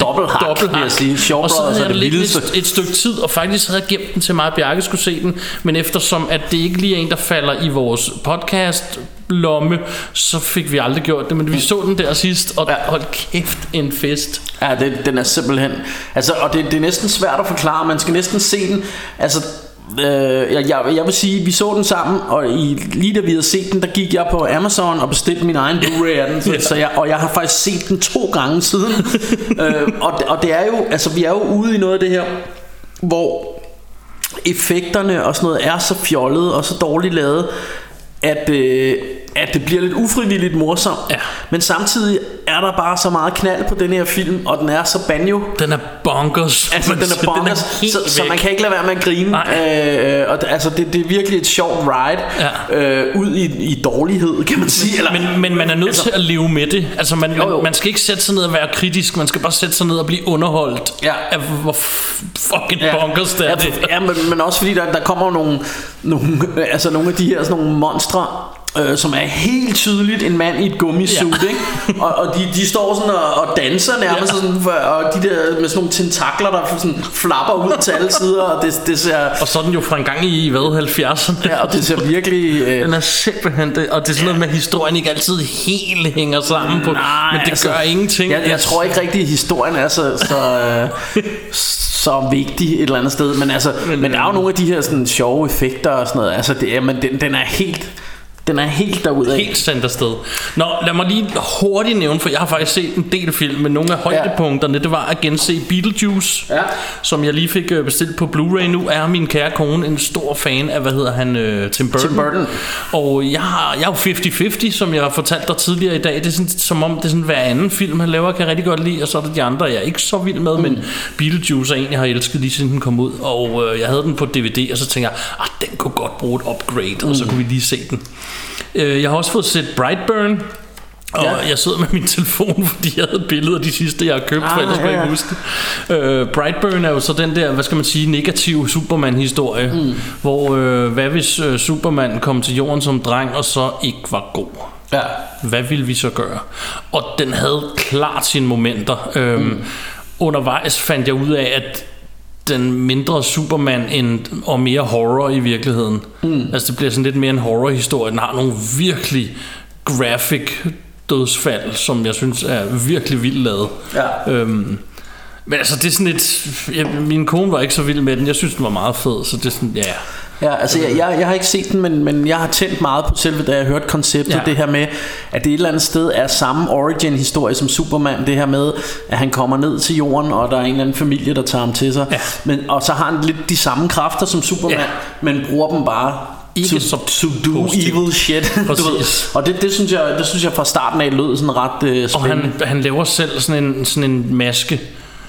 dobbelt hak, Dobbelt vil jeg sige. Shaw og så havde jeg det vildeste. et, et stykke tid, og faktisk havde jeg gemt den til mig, at Bjarke skulle se den. Men eftersom at det ikke lige er en, der falder i vores podcast lomme, så fik vi aldrig gjort det. Men vi så den der sidst, og Ja. hold kæft, en fest. Ja, det, den er simpelthen... Altså, og det, det er næsten svært at forklare. Man skal næsten se den. Altså, øh, jeg, jeg, jeg vil sige, vi så den sammen, og i, lige da vi havde set den, der gik jeg på Amazon og bestilte min egen Blu-ray af den. Så, så jeg, og jeg har faktisk set den to gange siden. øh, og, det- og det er jo... Altså, vi er jo ude i noget af det her, hvor effekterne og sådan noget er så fjollet og så dårligt lavet, at, øh, at det bliver lidt ufrivilligt morsomt. Ja. Men samtidig er der bare så meget knald på den her film, og den er så banjo. Den er bonkers. Altså, den er bonkers, helt så, så væk. man kan ikke lade være med at grine. Nej. Øh, og det, altså, det, det er virkelig et sjovt ride Ja. øh, ud i, i dårlighed, kan man sige. Eller, Men, men man er nødt Altså- til at leve med det. Altså man, Jo, jo. man, man skal ikke sætte sig ned og være kritisk. Man skal bare sætte sig ned og blive underholdt. Ja. Af hvor fucking ja. bonkers det er. ja, det. ja men, men også fordi der, der kommer nogle, nogle, altså nogle af de her sådan nogle monstre øh, som er helt tydeligt en mand i et gummisuit, Ja. ja. ikke? Og, og de, de står sådan og, og danser nærmest, Ja. ja. sådan, for, og de der med sådan nogle tentakler, der sådan flapper ud til alle sider, og det, det ser... Og så den jo fra en gang i, hvad, 70'erne. Ja, og det ser virkelig... Øh, Den er simpelthen det, og det er sådan noget med, at historien ikke altid helt hænger sammen på, Nej, men det altså, gør ingenting. Jeg, jeg tror ikke rigtig, at historien er så, så, øh, så vigtig et eller andet sted. Men, altså, men, men der er jo nogle af de her sådan, sjove effekter og sådan noget. Altså, det, er, men den, den er helt... Den er helt derudad. Helt sendt afsted. Nå, lad mig lige hurtigt nævne, for jeg har faktisk set en del film, men nogle af højdepunkterne, det var at gense Beetlejuice, Ja. som jeg lige fik øh, bestilt på Blu-ray. Nu er min kære kone en stor fan af, hvad hedder han, øh, Tim Burton. Tim Burton. Og jeg, har, jeg er jo 50-50, som jeg har fortalt dig tidligere i dag. Det er sådan, som om, det er sådan hver anden film, han laver, kan jeg rigtig godt lide, og så er der de andre, jeg er ikke så vild med, mm. men Beetlejuice er en, jeg har elsket lige siden den kom ud, og øh, jeg havde den på DVD, og så tænker jeg, ah, den kunne godt bruge et upgrade, mm. og så kunne vi lige se den. Øh, jeg har også fået set Brightburn, og ja. Ja. jeg sidder med min telefon, fordi jeg havde billeder de sidste, jeg har købt, ah, for ellers jeg ja, ikke ja. huske det. Øh, Brightburn er jo så den der, hvad skal man sige, negative Superman-historie, mm. hvor øh, hvad hvis øh, Superman kom til jorden som dreng, og så ikke var god? Ja. Hvad ville vi så gøre? Og den havde klart sine momenter. Øhm, mm. Undervejs fandt jeg ud af, at den mindre Superman end, og mere horror i virkeligheden. Mm. Altså det bliver sådan lidt mere en horror-historie. Den har nogle virkelig graphic dødsfald, som jeg synes er virkelig vildt lavet. Ja. Øhm, men altså det er sådan et... Jeg, min kone var ikke så vild med den. Jeg synes den var meget fed, så det er sådan, ja... Ja, altså jeg, jeg, jeg har ikke set den, men, men jeg har tændt meget på selve, da jeg hørte konceptet, Ja. det her med, at det et eller andet sted er samme origin-historie som Superman, det her med, at han kommer ned til jorden, og der er en eller anden familie, der tager ham til sig, Ja. men, og så har han lidt de samme kræfter som Superman, Ja. men bruger dem bare Ikke to, to do positivt. evil shit. du ved. Og det, det, synes jeg, det synes jeg fra starten af lød sådan ret øh, Og spændende. han, han laver selv sådan en, sådan en maske,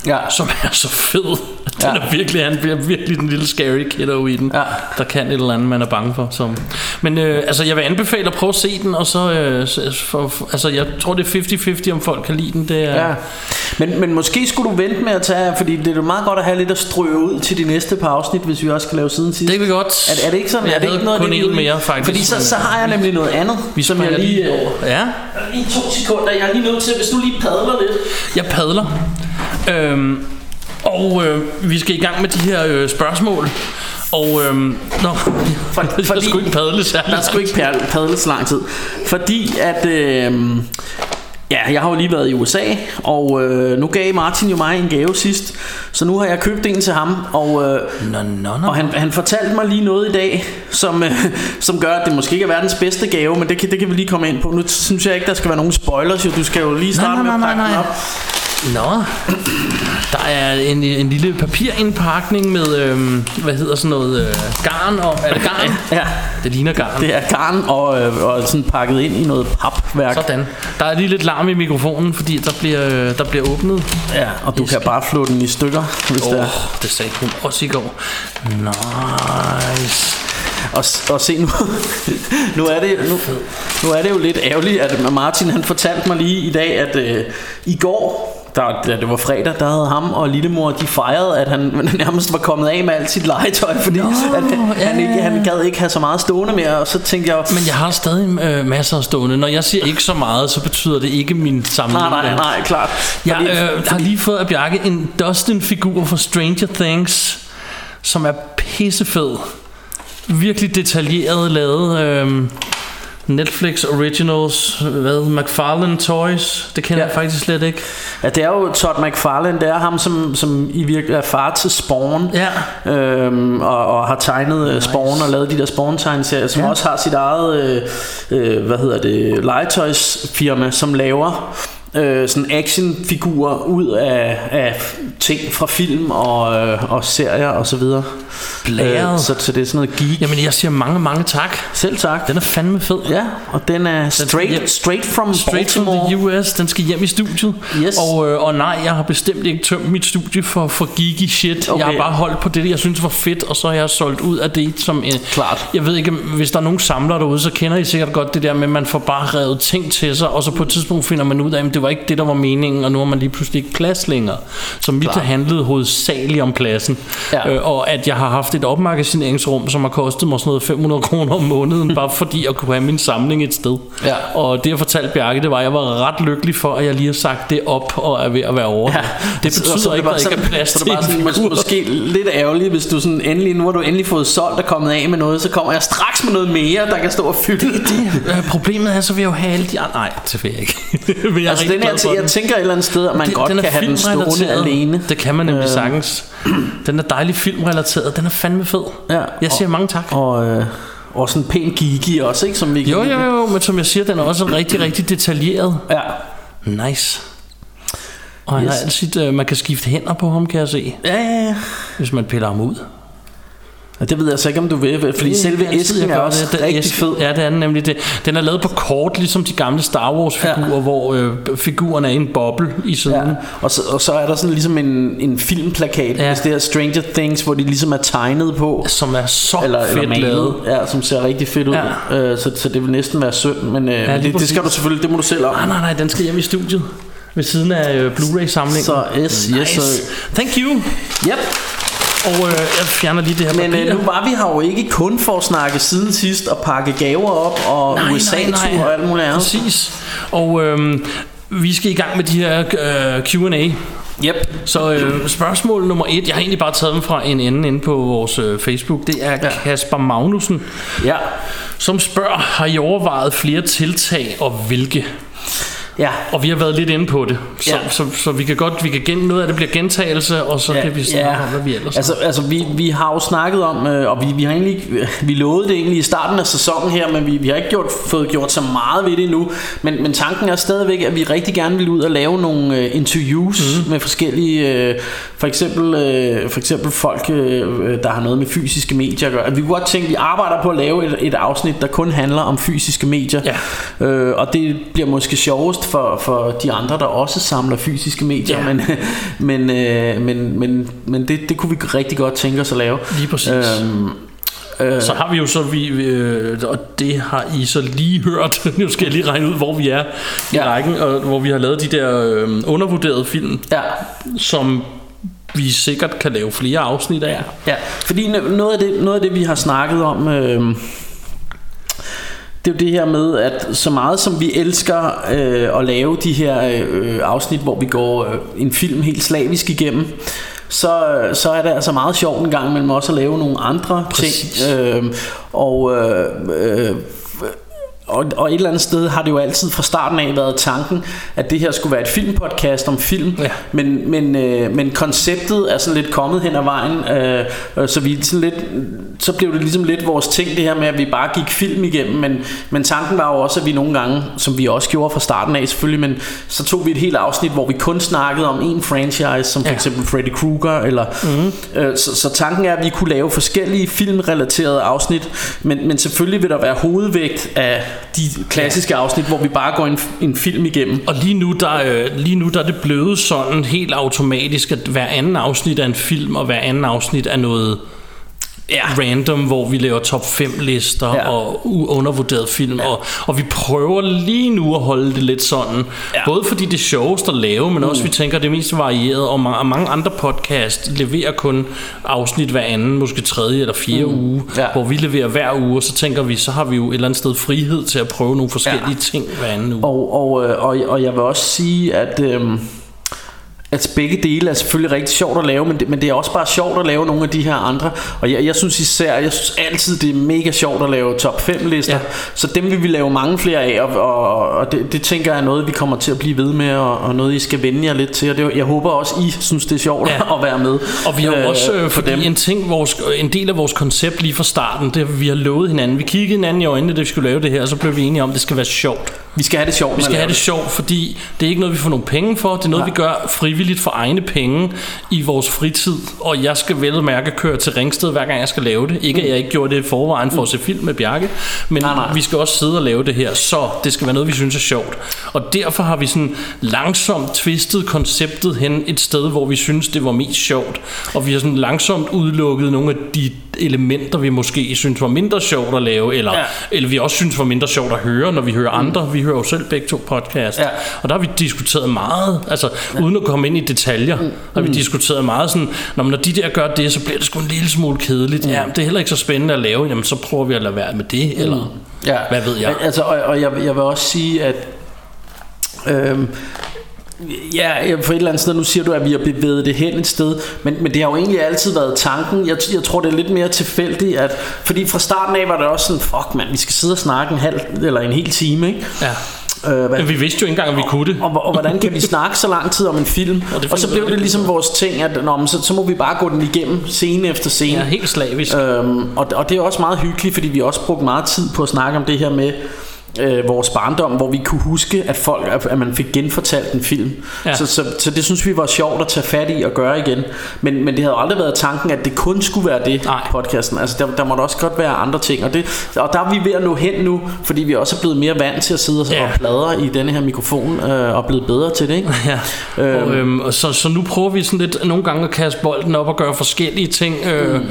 ja. som er så fed. Den Ja. er virkelig, han bliver virkelig den lille scary kiddo i den, Ja. der kan et eller andet, man er bange for. Så. Men øh, altså, jeg vil anbefale at prøve at se den, og så, øh, for, for, altså, jeg tror det er 50-50, om folk kan lide den. Det er, Ja. Men, men måske skulle du vente med at tage, fordi det er jo meget godt at have lidt at strøge ud til de næste par afsnit, hvis vi også skal lave siden sidst. Det kan vi godt. Er, er det ikke sådan? Jeg er det ikke noget kun det, i? mere, faktisk, Fordi så, så har jeg nemlig noget andet, Vi som jeg lige... lige over. Ja, Lige to sekunder, jeg er lige nødt til, hvis du lige padler lidt. jeg padler. Øhm, og øh, vi skal i gang med de her øh, spørgsmål. Og øhm, nå, For, fordi, skulle ikke padle særlig der skulle ikke padle, padle så lang tid. Fordi at... Øh, Ja, jeg har jo lige været i USA, og øh, nu gav Martin jo mig en gave sidst, så nu har jeg købt en til ham, og, øh, Nå, nå, nå. og han, han fortalte mig lige noget i dag, som, øh, som gør, at det måske ikke er verdens bedste gave, men det kan, det kan vi lige komme ind på. Nu synes jeg ikke, der skal være nogen spoilers, jo. du skal jo lige starte nej, med nej, at pakke nej, den nej. op. Nå, der er en, en lille papirindpakning med, øhm, hvad hedder sådan noget, øh, garn og, er det garn? Ja, Det ligner garn. det er garn og, øh, og sådan pakket ind i noget papværk. Sådan. Der er lige lidt larm i mikrofonen, fordi der bliver, øh, der bliver åbnet. Ja, og du kan bare flå den i stykker, hvis Åh, det er. oh, det sagde hun også i går. Nice. Og, og se nu, nu, er det, nu, nu er det jo lidt ærgerligt, at Martin han fortalte mig lige i dag, at øh, i går, der, da det var fredag, der havde ham og lillemor, de fejrede, at han nærmest var kommet af med alt sit legetøj, fordi Nå, at, ja, han, ikke, han gad ikke have så meget stående mere, og så tænkte jeg, Men jeg har stadig øh, masser af stående. Når jeg siger ikke så meget, så betyder det ikke min samling. nej, nej, nej, klart. Jeg Fordi- øh, har lige fået af Bjarke en Dustin-figur fra Stranger Things, som er pissefed. Virkelig detaljeret lavet. Øh, Netflix Originals, hvad, McFarlane Toys, det kender Ja. jeg faktisk slet ikke. Ja, det er jo Todd McFarlane, det er ham, som, som i virkelig er far til Spawn, Ja. øhm, og, og har tegnet nice. Spawn og lavet de der Spawn-tegneserier, som Ja. ja. også har sit eget, øh, øh, hvad hedder det, legetøjsfirma, som laver øh, sådan actionfigurer ud af, af ting fra film og, øh, og serier og så videre. Blæret. Øh, så, så det er sådan noget geek. Jamen jeg siger mange, mange tak. Selv tak. Den er fandme fed. Ja, og den er skal hjem. straight, straight from Straight from Baltimore. the US, den skal hjem i studiet. Yes. Og, øh, og nej, jeg har bestemt ikke tømt mit studie for, for geeky shit. Okay. Jeg har bare holdt på det, jeg synes var fedt, og så har jeg solgt ud af det som en... Klart. Jeg ved ikke, hvis der er nogen samlere derude, så kender I sikkert godt det der med, at man får bare revet ting til sig, og så på et tidspunkt finder man ud af, at det var ikke det, der var meningen, og nu har man lige pludselig ikke plads længere. Så mit Klart. handlede hovedsageligt om pladsen. Ja. Øh, og at jeg har haft et opmagasineringsrum, som har kostet mig sådan noget 500 kroner om måneden, bare fordi jeg kunne have min samling et sted. Ja. Og det jeg fortalte Bjarke, det var, at jeg var ret lykkelig for, at jeg lige har sagt det op og er ved at være over. Ja. Det Så- betyder så det ikke, at der ikke er plads så til det bare sådan, figur. mås- måske lidt ærgerligt, hvis du sådan endelig, nu har du endelig fået solgt og kommet af med noget, så kommer jeg straks med noget mere, der kan stå og fylde det. Øh, Problemet er, så vil jeg jo have alle de andre... Nej, det vil jeg ikke. Men jeg Altså den her, for jeg tænker et eller andet sted, at man Det- godt den er kan have den stående alene. Det kan man nemlig Øh. sagtens. Den er dejlig filmrelateret. Den er fandme fed. Ja, Jeg siger mange tak. Og, øh, og sådan pæn geeky også, ikke? Som vi kan Jo, jo, jo, men som jeg siger, den er også rigtig, rigtig detaljeret. Ja. Nice. Og han Yes. har altid, øh, man kan skifte hænder på ham, kan jeg se, Ja, ja, ja. hvis man piller ham ud. Og det ved jeg så ikke, om du vil, fordi Det selve æsken er også det. Rigtig æske- fed. Ja, det er den nemlig. Det. Den er lavet på kort, ligesom de gamle Star Wars figurer, ja. hvor øh, figuren er i en boble i siden. Ja. Og, så, og så er der sådan ligesom en, en filmplakat, Ja. hvis det er Stranger Things, hvor de ligesom er tegnet på. Som er så eller, fedt eller malet, lavet. ja, som ser rigtig fedt ud. Ja. Øh, så, så det vil næsten være synd, men, øh, Ja, men det, det skal du selvfølgelig, det må du selv om. Nej, nej, nej, den skal hjem i studiet. Ved siden af øh, Blu-ray-samlingen. Så yes, yes, nice. så- Thank you. Yep. Og øh, jeg fjerner lige det her Men papir. øh, nu var vi her jo ikke kun for at snakke siden sidst og pakke gaver op og USA-tur og alt muligt andet. Præcis. Og øhm, vi skal i gang med de her øh, Q&A. Yep. Så øh, spørgsmål nummer et, jeg har egentlig bare taget dem fra en ende inde på vores øh, Facebook, det er ja. Kasper Magnussen, Ja. som spørger, har I overvejet flere tiltag, og hvilke? Ja. Og vi har været lidt inde på det, så, Ja. så, så, så vi kan godt, vi kan gen, noget af det bliver gentagelse, og så ja, kan vi snakke ja. om, hvad vi ellers altså, altså vi, vi har jo snakket om, øh, og vi, vi har egentlig vi lovede det egentlig i starten af sæsonen her, men vi, vi har ikke gjort, fået gjort så meget ved det endnu. Men, men tanken er stadigvæk, at vi rigtig gerne vil ud og lave nogle øh, interviews mm. med forskellige, øh, for eksempel, øh, for eksempel folk, øh, der har noget med fysiske medier at gøre. Vi kunne godt tænke, at vi arbejder på at lave et, et afsnit, der kun handler om fysiske medier. Ja. Øh, og det bliver måske sjovest for, for de andre, der også samler fysiske medier, Ja. men, men, øh, men, men, men det, det kunne vi rigtig godt tænke os at lave. Lige præcis. Øhm, øh, Så har vi jo så, vi, øh, og det har I så lige hørt, nu skal jeg lige regne ud, hvor vi er i Ja. rækken, og hvor vi har lavet de der øh, undervurderede film, ja, som vi sikkert kan lave flere afsnit af. ja, fordi no- noget af det, noget af det vi har snakket om... Øh, det er jo det her med, at så meget som vi elsker øh, at lave de her øh, afsnit, hvor vi går øh, en film helt slavisk igennem, så, så er det altså meget sjovt en gang imellem også at lave nogle andre Præcis. ting. Øh, og øh, øh, og, og et eller andet sted har det jo altid fra starten af været tanken, at det her skulle være et filmpodcast om film, Ja. men, men, øh, men konceptet er sådan lidt kommet hen ad vejen, øh, øh, så vi sådan lidt, så blev det ligesom lidt vores ting det her med, at vi bare gik film igennem, men, men tanken var jo også, at vi nogle gange, som vi også gjorde fra starten af selvfølgelig, men så tog vi et helt afsnit, hvor vi kun snakkede om en franchise, som for Ja. eksempel Freddy Krueger, eller, mm-hmm. øh, så, så tanken er, at vi kunne lave forskellige filmrelaterede afsnit, men, men selvfølgelig vil der være hovedvægt af de klassiske afsnit, hvor vi bare går en, en film igennem. Og lige nu, der, øh, lige nu der er det blevet sådan helt automatisk, at hver anden afsnit er en film, og hver anden afsnit er noget Ja. random, hvor vi laver top 5 lister Ja. og undervurderet film, ja. og, og vi prøver lige nu at holde det lidt sådan, Ja. både fordi det er sjovest at lave, men også vi tænker, det er mest varieret, og ma- og mange andre podcast leverer kun afsnit hver anden, måske tredje eller fjerde mm. uge, Ja. hvor vi leverer hver uge, og så tænker vi, så har vi jo et eller andet sted frihed til at prøve nogle forskellige Ja. ting hver anden uge. Og, og, øh, og, og jeg vil også sige, at... Øhm, at begge dele er selvfølgelig rigtig sjovt at lave, men det, men det er også bare sjovt at lave nogle af de her andre. Og jeg, jeg synes især, jeg synes altid, det er mega sjovt at lave top 5 lister. Ja. Så dem vil vi lave mange flere af, og, og, og det, det tænker jeg er noget, vi kommer til at blive ved med, og, og noget, I skal vende jer lidt til. Og det, jeg håber også, I synes, det er sjovt ja. At være med. Og vi har jo også, øh, for dem. en, ting, vores, en del af vores koncept lige fra starten, det vi har lovet hinanden, vi kiggede hinanden i øjnene, da vi skulle lave det her, og så blev vi enige om, at det skal være sjovt. Vi skal have det sjovt. Vi skal have lave det sjovt, fordi det er ikke noget, vi får nogle penge for, det er noget, Nej. vi gør frivilligt for egne penge i vores fritid, og jeg skal vel mærke køre til Ringsted, hver gang jeg skal lave det. Ikke at jeg ikke gjorde det i forvejen for at se film med Bjarke, men Nej, nej. vi skal også sidde og lave det her, så det skal være noget, vi synes er sjovt. Og derfor har vi sådan langsomt twistet konceptet hen et sted, hvor vi synes, det var mest sjovt. Og vi har sådan langsomt udelukket nogle af de elementer, vi måske synes var mindre sjovt at lave, eller, Ja. eller vi også synes var mindre sjovt at høre, når vi hører andre. Vi hører jo selv begge to podcast. Ja. Og der har vi diskuteret meget, altså ja. uden at komme ind i detaljer, mm. har vi diskuteret meget sådan, når, når de der gør det, så bliver det sgu en lille smule kedeligt. Mm. Ja, det er heller ikke så spændende at lave, jamen så prøver vi at lade være med det, eller Mm. Ja. hvad ved jeg. Altså, og, og jeg, jeg vil også sige, at øhm, Ja, ja, for et eller andet sted, nu siger du, at vi har bevæget det hen et sted, men, men det har jo egentlig altid været tanken. Jeg, jeg tror, det er lidt mere tilfældigt, at, fordi fra starten af var det også sådan, fuck mand, vi skal sidde og snakke en halv eller en hel time, ikke? Ja. Øh, hvad, vi vidste jo ikke engang, at vi kunne det. og, og hvordan kan vi snakke så lang tid om en film? Og Og, så blev det ligesom vores ting, at nå, så, så må vi bare gå den igennem scene efter scene. Ja, helt slavisk. Øhm, og, og det er også meget hyggeligt, fordi vi også brugte meget tid på at snakke om det her med øh, vores barndom, hvor vi kunne huske, at folk at, at man fik genfortalt en film. Ja. Så, så, så det synes vi var sjovt at tage fat i og gøre igen. Men, men det havde aldrig været tanken, at det kun skulle være det, Nej. podcasten. Altså der, der måtte også godt være andre ting. Og, det, og der er vi ved at nå hen nu, fordi vi også er blevet mere vant til at sidde og, Ja. og pladre i denne her mikrofon, øh, og blevet bedre til det. Ikke? Ja, Øhm. og, øhm, så, så nu prøver vi sådan lidt nogle gange at kaste bolden op og gøre forskellige ting, øh, mm.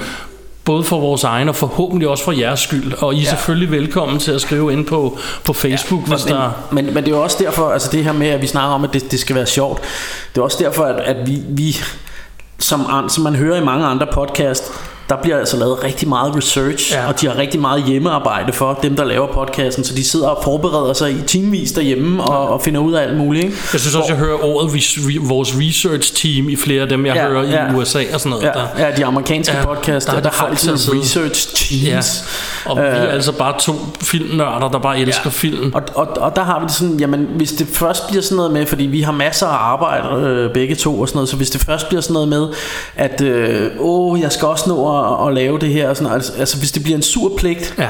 Både for vores egen og forhåbentlig også for jeres skyld. Og I er Ja. selvfølgelig velkommen til at skrive ind på, på Facebook, ja, hvis men, der... men, men det er jo også derfor, altså det her med, at vi snakker om, at det, det skal være sjovt. Det er også derfor, at, at vi, vi som, som man hører i mange andre podcast, der bliver altså lavet rigtig meget research, ja. og de har rigtig meget hjemmearbejde for dem, der laver podcasten, så de sidder og forbereder sig i timevis derhjemme og, og finder ud af alt muligt. Ikke? Jeg synes også, jeg hører ordet res- vores research team i flere af dem, jeg Ja, hører ja. i USA og sådan noget. Ja, der, ja, de amerikanske Ja, podcasts, der der, er der, de har sidde. research teams. Ja. Og vi er Øh, altså bare to filmnørder, der bare elsker ja. film. Og, og, og der har vi det sådan, jamen hvis det først bliver sådan noget med, fordi vi har masser af arbejde øh, begge to og sådan noget, så hvis det først bliver sådan noget med, at øh, åh, jeg skal også nå at, at lave det her, og sådan altså, altså hvis det bliver en sur pligt, ja.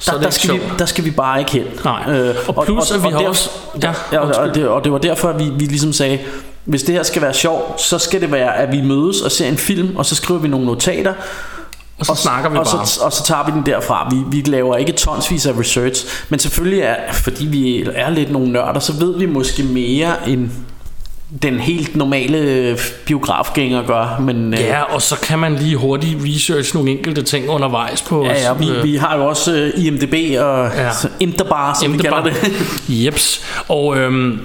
Så er der, der, skal vi, der skal vi bare ikke hen. Nej. Og plus, at vi har også- ja, ja, og, og, det, og det var derfor, at vi, vi ligesom sagde, hvis det her skal være sjovt, så skal det være, at vi mødes og ser en film, og så skriver vi nogle notater, Og så snakker vi og bare. Så, og så tager vi den derfra. Vi, vi laver ikke tonsvis af research, men selvfølgelig er, fordi vi er lidt nogle nørder, så ved vi måske mere end den helt normale biografgænger gør. Men, øh, Ja, og så kan man lige hurtigt research nogle enkelte ting undervejs på ja, ja, vi, øh, vi har jo også øh, IMDB og Ja. Interbar, som vi kalder det. Jeps. Og øhm,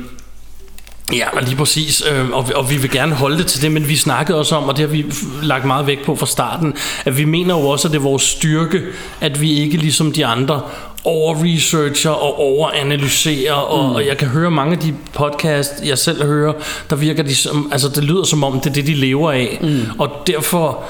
ja, og lige præcis. Øh, og, vi- og vi vil gerne holde det til det, men vi snakkede også om, og det har vi lagt meget vægt på fra starten, at vi mener jo også, at det er vores styrke, at vi ikke ligesom de andre over-researcher og over-analyserer, og, Mm. og jeg kan høre mange af de podcast, jeg selv hører, der virker de som, altså det lyder som om, det er det, de lever af, Mm. og derfor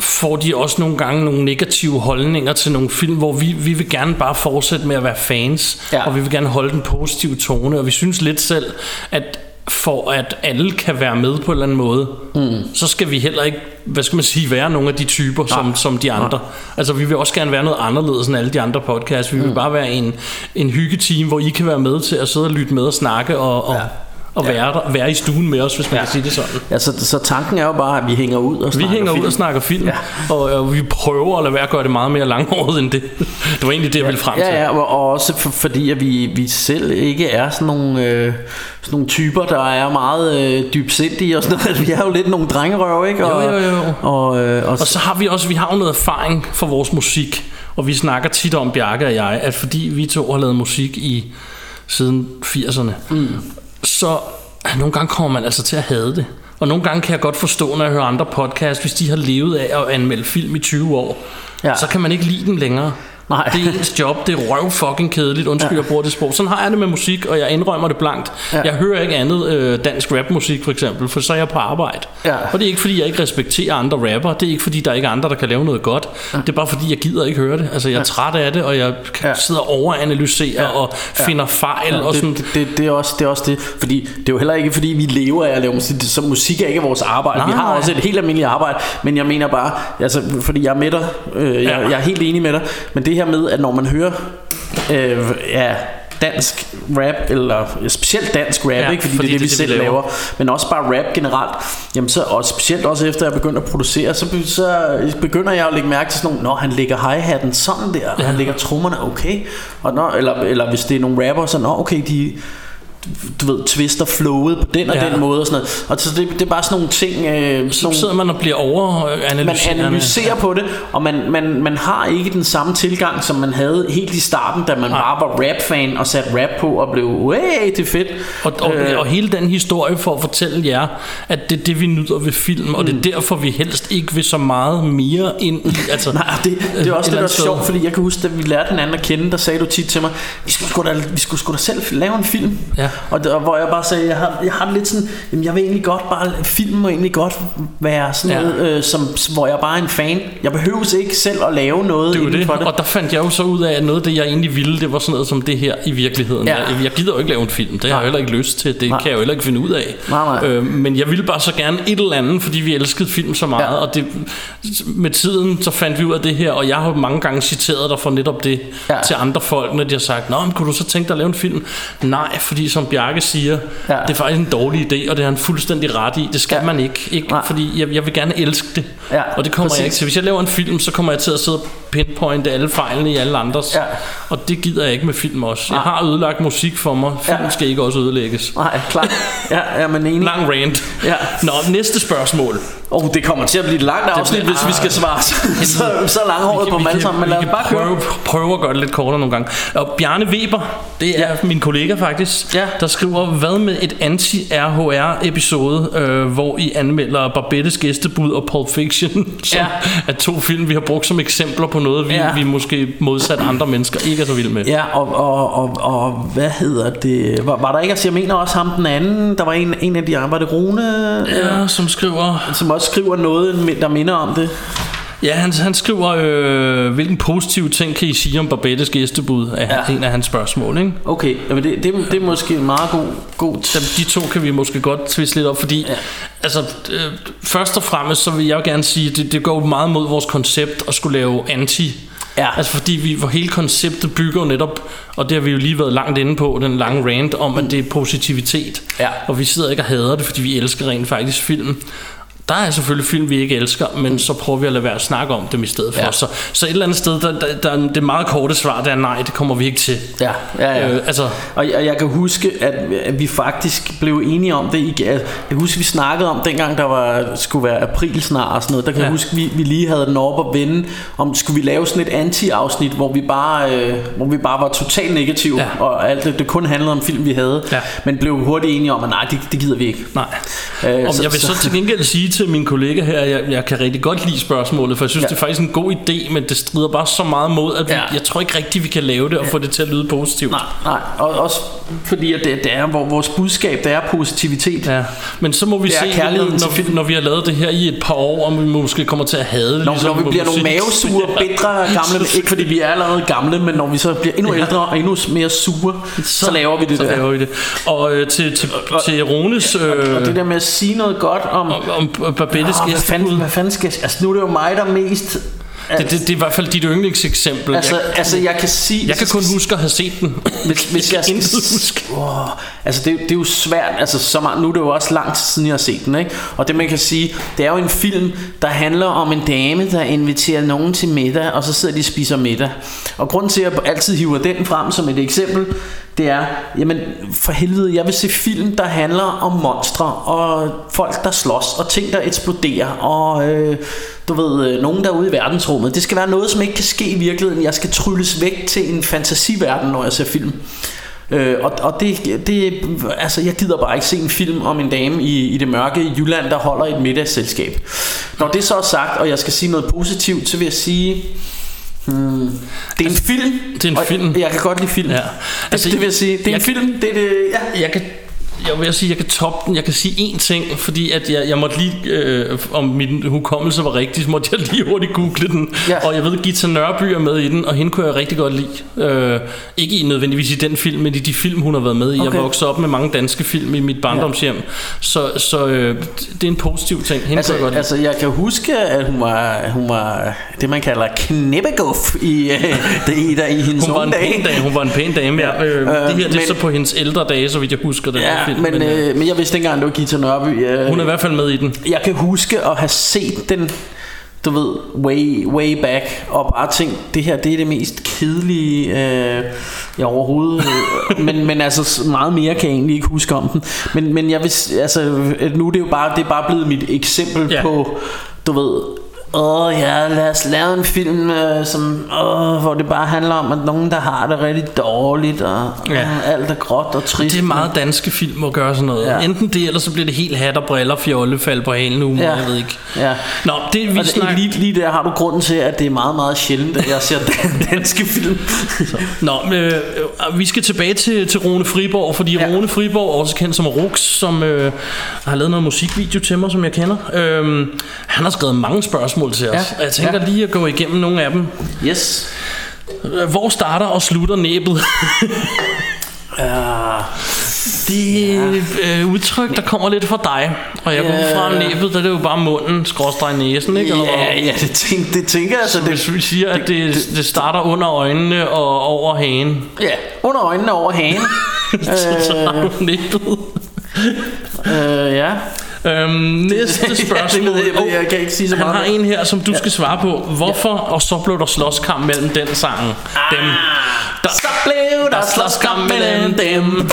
får de også nogle gange nogle negative holdninger til nogle film, hvor vi, vi vil gerne bare fortsætte med at være fans, Ja. og vi vil gerne holde den positive tone, og vi synes lidt selv, at for at alle kan være med på en eller anden måde, mm. så skal vi heller ikke, hvad skal man sige, være nogle af de typer, som, som de andre. Altså vi vil også gerne være noget anderledes end alle de andre podcasts. Vi vil Mm. bare være en, en hyggeteam, hvor I kan være med til at sidde og lytte med og snakke, og, og, og være, der, være i stuen med os, hvis man ja. kan sige det sådan. Ja, så, så tanken er jo bare, at vi hænger ud og Vi snakker hænger ud film. og snakker film, ja. og, og vi prøver at lade være at gøre det meget mere langhåret end det. Det var egentlig det, jeg ville frem til. Ja, ja, og og også for, fordi at vi, vi selv ikke er sådan nogle, øh, sådan nogle typer, der er meget øh, dybsindige og sådan noget. Vi er jo lidt nogle drengerøv, ikke? Og, Jo, jo, jo. Og, øh, og, Og så har vi også vi har jo noget erfaring for vores musik, og vi snakker tit om, Bjarke og jeg, at fordi vi to har lavet musik i siden 80'erne, mm. Så nogle gange kommer man altså til at hade det. Og nogle gange kan jeg godt forstå, når jeg hører andre podcasts, hvis de har levet af at anmelde film i 20 år, Ja. så kan man ikke lide den længere. Nej. Det er ens job, det er røv fucking kedeligt, undskyld ja. jeg bruger det sprog. Sådan har jeg det med musik, og jeg indrømmer det blankt. Ja. Ja. Jeg hører ikke andet øh, dansk rapmusik for eksempel, for så er jeg på arbejde. Ja. Og det er ikke fordi, jeg ikke respekterer andre rapper, det er ikke fordi, der er ikke andre, der kan lave noget godt. Ja. Det er bare fordi, jeg gider ikke høre det. Altså jeg er træt af det, og jeg ja. Ja. sidder og overanalyserer ja. og finder fejl. Ja, og sådan. det, det, det, er også, det er også det Fordi det er jo heller ikke fordi vi lever af at lave musik Så musik er ikke vores arbejde Nej, Vi har også et helt almindeligt arbejde Men jeg mener bare altså, Fordi jeg er med dig øh, jeg, Ja. jeg er helt enig med dig Men det her med at når man hører øh, Ja dansk rap eller specielt dansk rap Ja, ikke fordi, fordi det er det, vi det er det, vi selv laver. laver men også bare rap generelt jamen så og specielt også efter jeg begyndte at producere så, så begynder jeg at lægge mærke til sådan nogle når han lægger hi-hatten sådan der Ja. han lægger trommerne okay og når, eller, eller hvis det er nogle rapper så nå okay de du ved, twister flowet på den og Ja. den måde og sådan noget. Og så det, det er bare sådan nogle ting, øh, Så sådan nogle, sidder man og bliver man overanalyserende. analyserer på det, og man, man, man har ikke den samme tilgang, som man havde helt i starten, da man bare var rap-fan og satte rap på og blev, hey, det er fedt. Og, og, Øh, og hele den historie for at fortælle jer, at det er det, vi nyder ved film, og det er derfor, vi helst ikke vil så meget mere ind i... Altså, Mm. Nej, det, det er også et det, er sted. sjovt, fordi jeg kan huske, da vi lærte hinanden at kende, der sagde du tit til mig, vi skulle sgu da, vi skulle sgu da selv lave en film. Ja. Og, og hvor jeg bare sagde, jeg har, jeg har det lidt sådan, jamen jeg vil egentlig godt bare, film må egentlig godt være sådan Ja. noget, øh, som, hvor jeg bare er en fan. Jeg behøver ikke selv at lave noget Det er det. for det. Og der fandt jeg jo så ud af, at noget af det, jeg egentlig ville, det var sådan noget som det her i virkeligheden. Ja. Jeg, jeg gider jo ikke lave en film. Det har jeg heller ikke lyst til. Det Nej. kan jeg jo heller ikke finde ud af. Nej, nej. Øh, men jeg ville bare så gerne et eller andet, fordi vi elskede film så meget. Ja. Og det, med tiden, så fandt vi ud af det her, og jeg har mange gange citeret dig for netop det Ja. til andre folk, når de har sagt, Nå, men kunne du så tænke dig at lave en film? Nej, fordi som Bjarke siger, Ja. det er faktisk en dårlig idé, og det har han fuldstændig ret i. Det skal Ja. man ikke. ikke Nej. fordi jeg, jeg vil gerne elske det. Ja, og det kommer præcis. jeg ikke til. Hvis jeg laver en film, så kommer jeg til at sidde og pinpointe alle fejlene i alle andres. Ja. Og det gider jeg ikke med film også. Jeg har ødelagt musik for mig. Film Ja. skal ikke også ødelægges. Nej, klart. Ja, ja men enig. Lang rant. Ja. Nå, næste spørgsmål. Oh, det kommer til at blive et langt afsnit, bliver- hvis vi skal svare så, så, så langhåret på dem alle sammen. Men lad os vi bare prøve, prøve at gøre det lidt kortere nogle gange. Og Bjarne Weber, det er ja. min kollega faktisk, Ja. der skriver, hvad med et anti-RHR episode, øh, hvor I anmelder Barbettes gæstebud og Pulp Fiction, som Ja. er to film, vi har brugt som eksempler på noget, vi, Ja. vi måske modsat andre mennesker ikke er så vilde med. Ja, og, og, og, og hvad hedder det? Var, var der ikke, altså jeg mener også ham den anden, der var en, en af de andre, var det Rune? Ja, som skriver... Som også skriver noget, der minder om det. Ja, han, han skriver, øh, hvilken positiv ting kan I sige om Barbettes gæstebud, er ja. En af hans spørgsmål, ikke? Okay, jamen det, det, det er måske en meget god... god Dem, de to kan vi måske godt tviste lidt op, fordi ja. altså, øh, først og fremmest, så vil jeg gerne sige, det, det går meget mod vores koncept at skulle lave anti. Ja. Altså fordi vi, hvor hele konceptet bygger jo netop, og det har vi jo lige været langt inde på, den lange rant om, at det er positivitet. Ja. Og vi sidder ikke og hader det, fordi vi elsker rent faktisk film. Der er selvfølgelig film, vi ikke elsker, men så prøver vi at lade være at snakke om dem i stedet for. Ja. Så, så et eller andet sted, der, der, der, det meget korte svar, det er nej, det kommer vi ikke til. Ja, ja, ja. Øh, altså, Og, og jeg kan huske, at, vi faktisk blev enige om det. i- Jeg kan huske, vi snakkede om, dengang der var, skulle være april snart og sådan noget. Der kan ja. Jeg huske, vi, vi lige havde den op og vende, om skulle vi lave sådan et anti-afsnit, hvor vi bare, øh, hvor vi bare var totalt negative, ja. Og alt det, det kun handlede om film, vi havde. Ja. Men blev hurtigt enige om, at nej, det, det gider vi ikke. nej. Øh, Om jeg vil så til gengæld sige til min kollega her, jeg, jeg kan rigtig godt lide spørgsmålet, for jeg synes, Ja. ja. det er faktisk en god idé, men det strider bare så meget mod, at vi, Ja. jeg tror ikke rigtigt, vi kan lave det og få det til at lyde positivt. Nej, nej, og også fordi at det, det er hvor vores budskab, det er positivitet. Ja, men så må vi se, når, til når, vi har lavet det her i et par år, om vi måske kommer til at hade det. Når, ligesom når vi bliver nogle musik. mavesure, bitre gamle Ikke fordi vi er allerede gamle Men når vi så bliver endnu Ja. ældre Og endnu mere sure Så, så laver vi det så der laver vi det. Og øh, til, til, til Rones... Øh, Og det der med at sige noget godt om, om, om Barbettes Åh, hvad, fanden, gæstebud, hvad fanden skal jeg Altså nu er det jo mig der er mest det, det, det, er i hvert fald dit yndlingseksempel. Altså, jeg, altså jeg kan sige jeg kan kun huske at have set den. hvis, hvis jeg skal intet huske. oh, Altså det, det er jo svært altså, så meget, Nu er det jo også lang tid siden jeg har set den ikke? Og det man kan sige Det er jo en film der handler om en dame Der inviterer nogen til middag Og så sidder de og spiser middag Og grunden til at jeg altid hiver den frem som et eksempel Det er Jamen for helvede jeg vil se film der handler om monstre Og folk der slås Og ting der eksploderer Og øh, du ved, øh, nogen der er ude i verdensrummet Det skal være noget som ikke kan ske i virkeligheden Jeg skal trylles væk til en fantasiverden Når jeg ser film Øh, og og det, det, altså jeg gider bare ikke se en film om en dame i, i det mørke i Jylland, der holder et middagsselskab. Når det så er sagt, og jeg skal sige noget positivt, så vil jeg sige, hmm, det er en film. det er en film. Jeg kan godt lide film. Ja. Altså, Altså, det, det vil jeg sige. Det er jeg en film. Det er det, ja. Jeg kan jeg vil sige, jeg kan toppe den. Jeg kan sige én ting, fordi at jeg, jeg måtte lige, øh, om min hukommelse var rigtig, så måtte jeg lige hurtigt google den. Ja. Og jeg ved, Gita Nørby er med i den, og hende kunne jeg rigtig godt lide. Øh, ikke i nødvendigvis i den film, men i de film, hun har været med i. Okay. Jeg voksede op med mange danske film i mit barndomshjem. Så, så øh, det er en positiv ting. Hende Altså, jeg godt lide. altså, jeg kan huske, at hun var, hun var det, man kalder knæppeguff i, øh, det, i, der, i hendes Hun var, en pæn dame, hun var en pæn dame, ja. Øh, Øh, det her det er men- så på hendes ældre dage, så vidt jeg husker den her Ja, film. Men, øh, men jeg vidste ikke engang, det var Gita Nørby. Øh, hun er i hvert fald med i den. jeg kan huske at have set den du ved, way, way back, og bare tænkt, det her, det er det mest kedelige, øh, jeg overhovedet, øh, men, men altså, meget mere kan jeg egentlig ikke huske om den, men, men jeg vil, altså, nu er det jo bare, det er bare blevet mit eksempel ja. på, du ved, Åh ja, lad os lave en film, øh, som, åh, hvor det bare handler om, at nogen, der har det rigtig dårligt, og Ja. ja. alt er gråt og trist. Det er meget danske film at gøre sådan noget. Ja. Enten det, eller så bliver det helt hat og briller, fjolle, fald på halen nu, ja. Jeg ved ikke. Ja. Nå, det vi snakker... lige, lige der har du grunden til, at det er meget, meget sjældent, at jeg ser dan- danske film. Nå, øh, øh, vi skal tilbage til, til Rune Friborg, fordi. Ja. Rune Friborg, også kendt som Rux, som øh, har lavet noget musikvideo til mig, som jeg kender. Øh, han har skrevet mange spørgsmål til os, Ja. og jeg tænker Ja. lige at gå igennem nogle af dem. Yes. Øh, Hvor starter og slutter næbet? Uh, Det er øh, udtryk, der kommer lidt fra dig. Og jeg går ud fra Ja. næbet, der er det jo bare munden, skråstreg næsen, ikke? Eller ja, ja, det, tænk, det tænker jeg så. Så Det, hvis vi siger, at det, det starter under øjnene og over hagen, ja, under øjnene over hagen. så har du næbet. uh, ja. Øhm, næste det spørgsmål. ved jeg- jeg kan ikke sige så Han meget. har en her, som du skal svare på. Hvorfor? Og så blev der slåskamp mellem den sang. Dem. Der, Så blev der slåskamp mellem dem.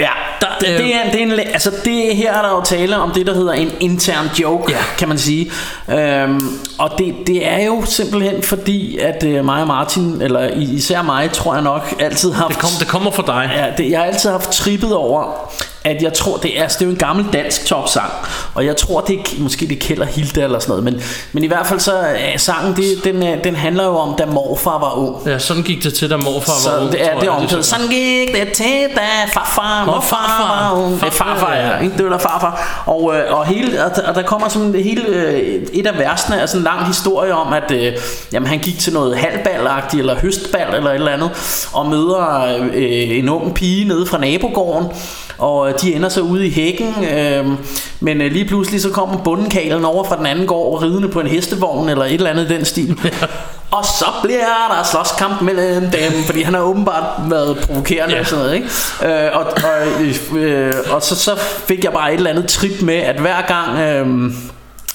Ja, der, det, det, er, det er en, altså det her er der jo tale om det der hedder en intern joke, Ja. kan man sige. Øhm, og det, det er jo simpelthen fordi at øh, mig og Martin, eller især mig, tror jeg nok altid har Det, kom, det kommer fra dig. Ja, det, jeg har altid haft trippet over, at jeg tror, det er, altså, det er jo en gammel dansk topsang, og jeg tror, det er, måske det kælder Hilda eller sådan noget, men, men i hvert fald så er sangen, det, den, er- den handler jo om, da morfar var ung. Ja, sådan gik det til, da morfar Så var ung. det er det er omkvædet. Sådan gik det til, da farfar, morfar farfar. var ung. Er farfar, ja. Ikke? Det var der farfar. Og, øh, og, hele, og, der, og der kommer sådan det hele, øh, et af versene er sådan en lang historie om, at øh, jamen, han gik til noget halvballagtigt, eller høstbal, eller et eller andet, og møder øh, en ung pige nede fra nabogården, og de ender så ude i hækken, øh, men øh, lige pludselig så kommer bundekalen over fra den anden gård, ridende på en hestevogn, eller et eller andet i den stil. Og så bliver der slåskamp mellem dem, fordi han har åbenbart været provokerende Ja. og sådan noget, ikke? Øh, og, og, øh, og så, så fik jeg bare et eller andet trip med, at hver gang... Øh,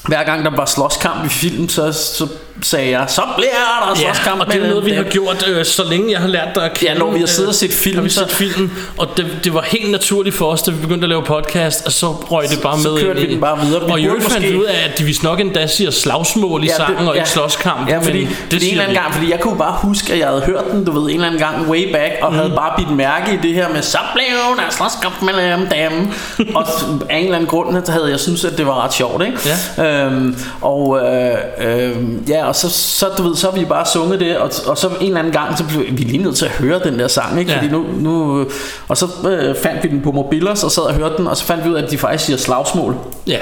hver gang der var slåskamp i film, så, så sagde jeg, så bliver der Ja, slåskamp og det er noget, vi har gjort, øh, så længe jeg har lært dig at kende. Ja, når vi har siddet og øh, set film, Har vi så- set filmen, og det, det var helt naturligt for os, da vi begyndte at lave podcast, og så røg det bare så med kørte ind vi den bare videre. Vi Og i øvrigt fandt måske- vi ud af, at de vist nok endda siger slagsmål i ja, sangen, og ikke slåskamp. Ja, fordi, men det det fordi en eller anden vi. gang, fordi jeg kunne bare huske, at jeg havde hørt den, du ved, en eller anden gang way back, og mm. havde bare bidt mærke i det her med, så blev der slåskamp mellem dem. og af en eller anden grund, så havde jeg synes at det var ret sjovt, ikke? Ja. Øhm, og øh, øh, ja, og så, så, du ved, så har vi bare sunget det, og, og så en eller anden gang, så blev vi lige nødt til at høre den der sang, ikke? Ja. Fordi nu, nu, og så øh, fandt vi den på Mobilos, og sad og hørte den, og så fandt vi ud af, at de faktisk siger slagsmål. Ja,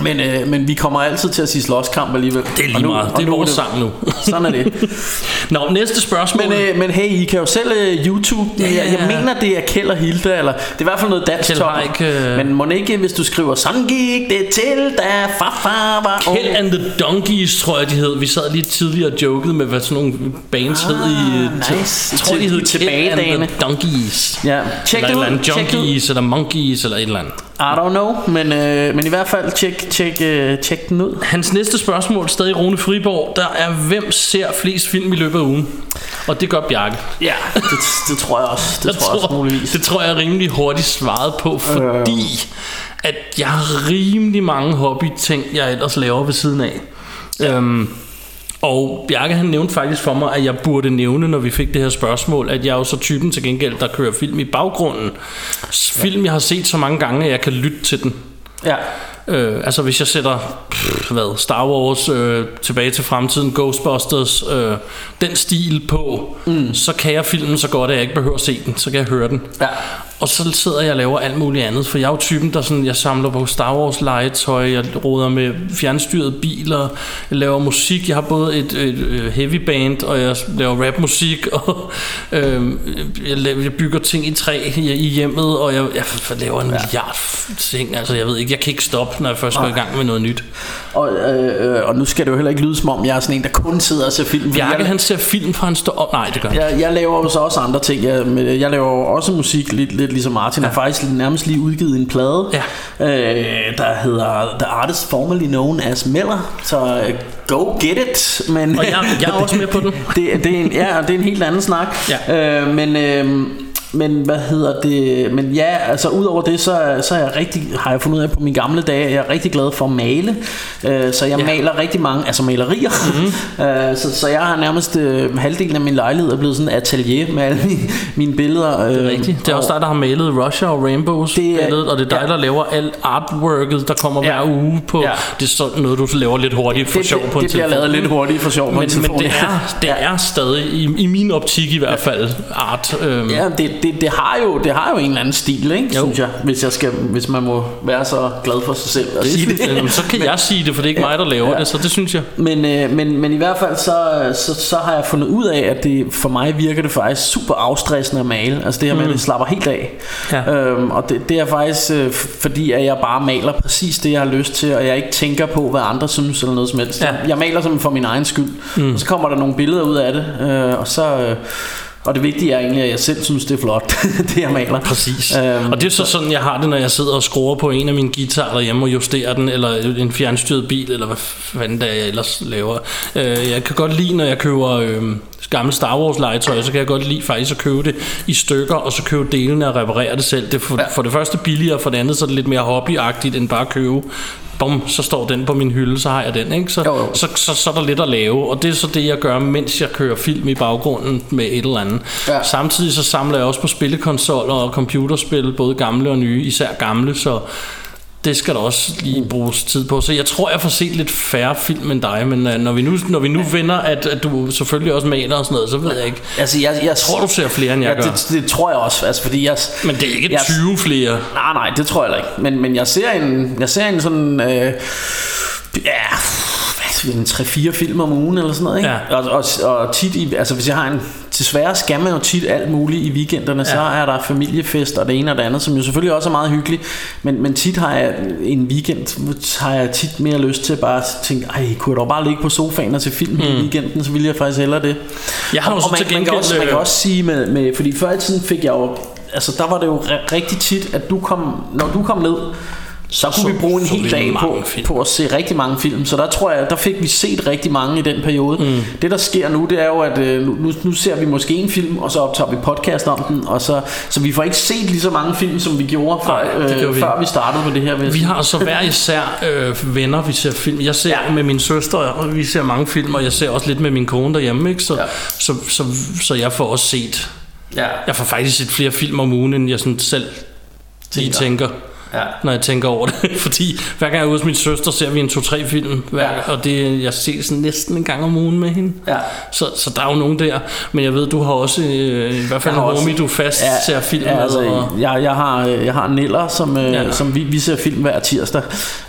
Men, øh, men vi kommer altid til at sige slåskamp alligevel. det er lige nu- meget. Det er nu vores sang nu. Sådan er det. Nå, næste spørgsmål. Men, øh, men hey, I kan jo selv øh, YouTube. Ja, Ja, jeg, mener, det er Kjeld og Hilda, eller det er i hvert fald noget dansk top. Haik, øh. Men må ikke, hvis du skriver, sådan gik det til, da farfar var ung. Hell and the Donkeys, tror jeg, de hed. Vi sad lige tidligere og jokede med, hvad sådan nogle bands hed i... Ah, nice. Jeg tror, de hed i Hell and the Donkeys. Ja, tjek eller det et eller andet. Junkies, eller Monkeys, eller et eller andet. I don't know, men, øh, men i hvert fald tjek, tjek, øh, tjek den ud. Hans næste spørgsmål, stadig Rune Friborg, der er, hvem ser flest film i løbet af ugen? Og det gør Bjarke. Ja, det, det tror jeg også. Det Jeg tror jeg også muligvis. det tror jeg rimelig hurtigt svaret på, fordi at jeg har rimelig mange hobbyting, jeg ellers laver ved siden af. Øhm, og Bjarke han nævnte faktisk for mig, at jeg burde nævne, når vi fik det her spørgsmål, at jeg er jo så typen til gengæld, der kører film i baggrunden. Film, jeg har set så mange gange, at jeg kan lytte til den. Ja. Øh, altså hvis jeg sætter pff, hvad, Star Wars, øh, Tilbage til Fremtiden, Ghostbusters, øh, den stil på, mm. så kan jeg filmen så godt, at jeg ikke behøver at se den, så kan jeg høre den. Ja. Og så sidder jeg og laver alt muligt andet, for jeg er jo typen, der sådan, jeg samler på Star Wars legetøj, jeg råder med fjernstyrede biler, jeg laver musik, jeg har både et, et, et heavy band, og jeg laver rapmusik, og øh, jeg, laver, jeg bygger ting i træ i, hjemmet, og jeg, jeg laver en milliard ting, altså jeg ved ikke, jeg kan ikke stoppe, når jeg først går i gang med noget nyt. Og, øh, øh, og nu skal det jo heller ikke lyde som om, jeg er sådan en, der kun sidder og ser film. Bjarke jeg, han ser film, fra han står op, nej det gør han. jeg, jeg laver jo så også andre ting. Jeg, jeg laver også musik, lidt, lidt ligesom Martin. Jeg har faktisk nærmest lige udgivet en plade, Ja. øh, der hedder The Artist Formerly Known as Miller. Så øh, go get it. Men, Og jeg, jeg er også med på den. det, det er en, ja, det er en helt anden snak. Ja. Øh, men, øh, men hvad hedder det? Men ja, altså udover det, så, så er jeg rigtig, har jeg fundet ud af på mine gamle dage, jeg er rigtig glad for at male. Øh, så jeg Ja. maler rigtig mange, altså malerier. Mm-hmm. øh, så, så jeg har nærmest øh, halvdelen af min lejlighed er blevet sådan et atelier med alle mine, mine billeder. Øh, Det er rigtigt. Det er også dig, der har malet Russia og Rainbows Det billedet, og det er dig, ja. der laver alt artworket, der kommer Ja. hver uge på. Ja. Det er sådan noget, du laver lidt hurtigt for det, sjov på en det bliver telefon. lavet lidt hurtigt for sjov på Men, en telefon. men det, er, det er stadig, i, i min optik i hvert fald, art. Øhm, Ja, det, det, det, har jo, det har jo en eller anden stil, ikke, Jo. synes jeg, hvis, jeg skal, hvis man må være så glad for sig selv og det, sige det. Jamen, så kan jeg sige det, for det er ikke mig, der laver Ja. det, så det synes jeg. Men, øh, men, men i hvert fald så, så, så har jeg fundet ud af, at det for mig virker det faktisk super afstressende at male. Altså det her med, at det slapper helt af. Ja. Øhm, og det, det er faktisk øh, fordi, at jeg bare maler præcis det, jeg har lyst til, og jeg ikke tænker på, hvad andre synes eller noget som helst. Ja. Jeg, jeg maler simpelthen for min egen skyld. Mm. Og så kommer der nogle billeder ud af det, øh, og så... Øh, og det vigtige er egentlig, at jeg selv synes, det er flot, det jeg maler. Præcis. Øhm, og det er så sådan, jeg har det, når jeg sidder og skruer på en af mine guitarer derhjemme og justerer den, eller en fjernstyret bil, eller hvad fanden det er, jeg ellers laver. Øh, jeg kan godt lide, når jeg køber øh, gamle Star Wars legetøj, så kan jeg godt lide faktisk at købe det i stykker, og så købe delene og reparere det selv. Det er for, ja. for det første billigere, for det andet så er det lidt mere hobbyagtigt, end bare at købe bum, så står den på min hylde, så har jeg den, ikke? Så, Jo, jo. så, så, så er der lidt at lave, og det er så det, jeg gør, mens jeg kører film i baggrunden med et eller andet. Ja. Samtidig så samler jeg også på spillekonsoller og computerspil, både gamle og nye, især gamle, så det skal der også lige bruges tid på. Så jeg tror, jeg får set lidt færre film end dig, men uh, når vi nu, når vi nu vinder, at, at du selvfølgelig også maler og sådan noget, så ved jeg ikke. Altså, jeg, jeg tror, du ser flere, end jeg ja, gør. Det, det tror jeg også, altså, fordi jeg... Men det er ikke jeg, 20 flere. Nej, nej, det tror jeg ikke. Men, men jeg ser en, jeg ser en sådan... Øh, ja, hvad, en 3-4 film om ugen eller sådan noget, ikke? Ja. Og, og, og tit, i, altså hvis jeg har en... Desværre skal man jo tit alt muligt i weekenderne, ja. så er der familiefest og det ene og det andet, som jo selvfølgelig også er meget hyggeligt. Men, men tit har jeg en weekend, har jeg tit mere lyst til bare at tænke, ej, kunne jeg dog bare ligge på sofaen og se film mm. i weekenden, så ville jeg faktisk hellere det. Jeg har og, og man, til man, kan også, man kan øh, også sige med, med, fordi før i tiden fik jeg jo altså der var det jo ri- rigtig tit at du kom når du kom ned så kunne så- vi bruge en så hel dag på, film. på at se rigtig mange film Så der tror jeg Der fik vi set rigtig mange i den periode mm. Det der sker nu Det er jo at øh, nu, nu ser vi måske en film Og så optager vi podcast om den og så, så vi får ikke set lige så mange film Som vi gjorde før, Nej, øh, vi før vi startede på det her Vi har så hver især øh, venner, vi ser film. Jeg ser ja. med min søster, og vi ser mange film, og jeg ser også lidt med min kone derhjemme, ikke? Så, ja. så, så, så jeg får også set... Ja. Jeg får faktisk set flere film om ugen, end jeg sådan selv lige Tænker. tænker. Ja. Når jeg tænker over det Fordi hver gang jeg er ude hos min søster Ser vi en 2-3 film hver, Ja. Og det, jeg ser sådan næsten en gang om ugen med hende Ja. så, så der er jo nogen der Men jeg ved du har også øh, I hvert fald en homie du fast ser film ja, altså, og, jeg, jeg, har, jeg har Neller, som, ja. Ja. som vi, vi ser film hver tirsdag.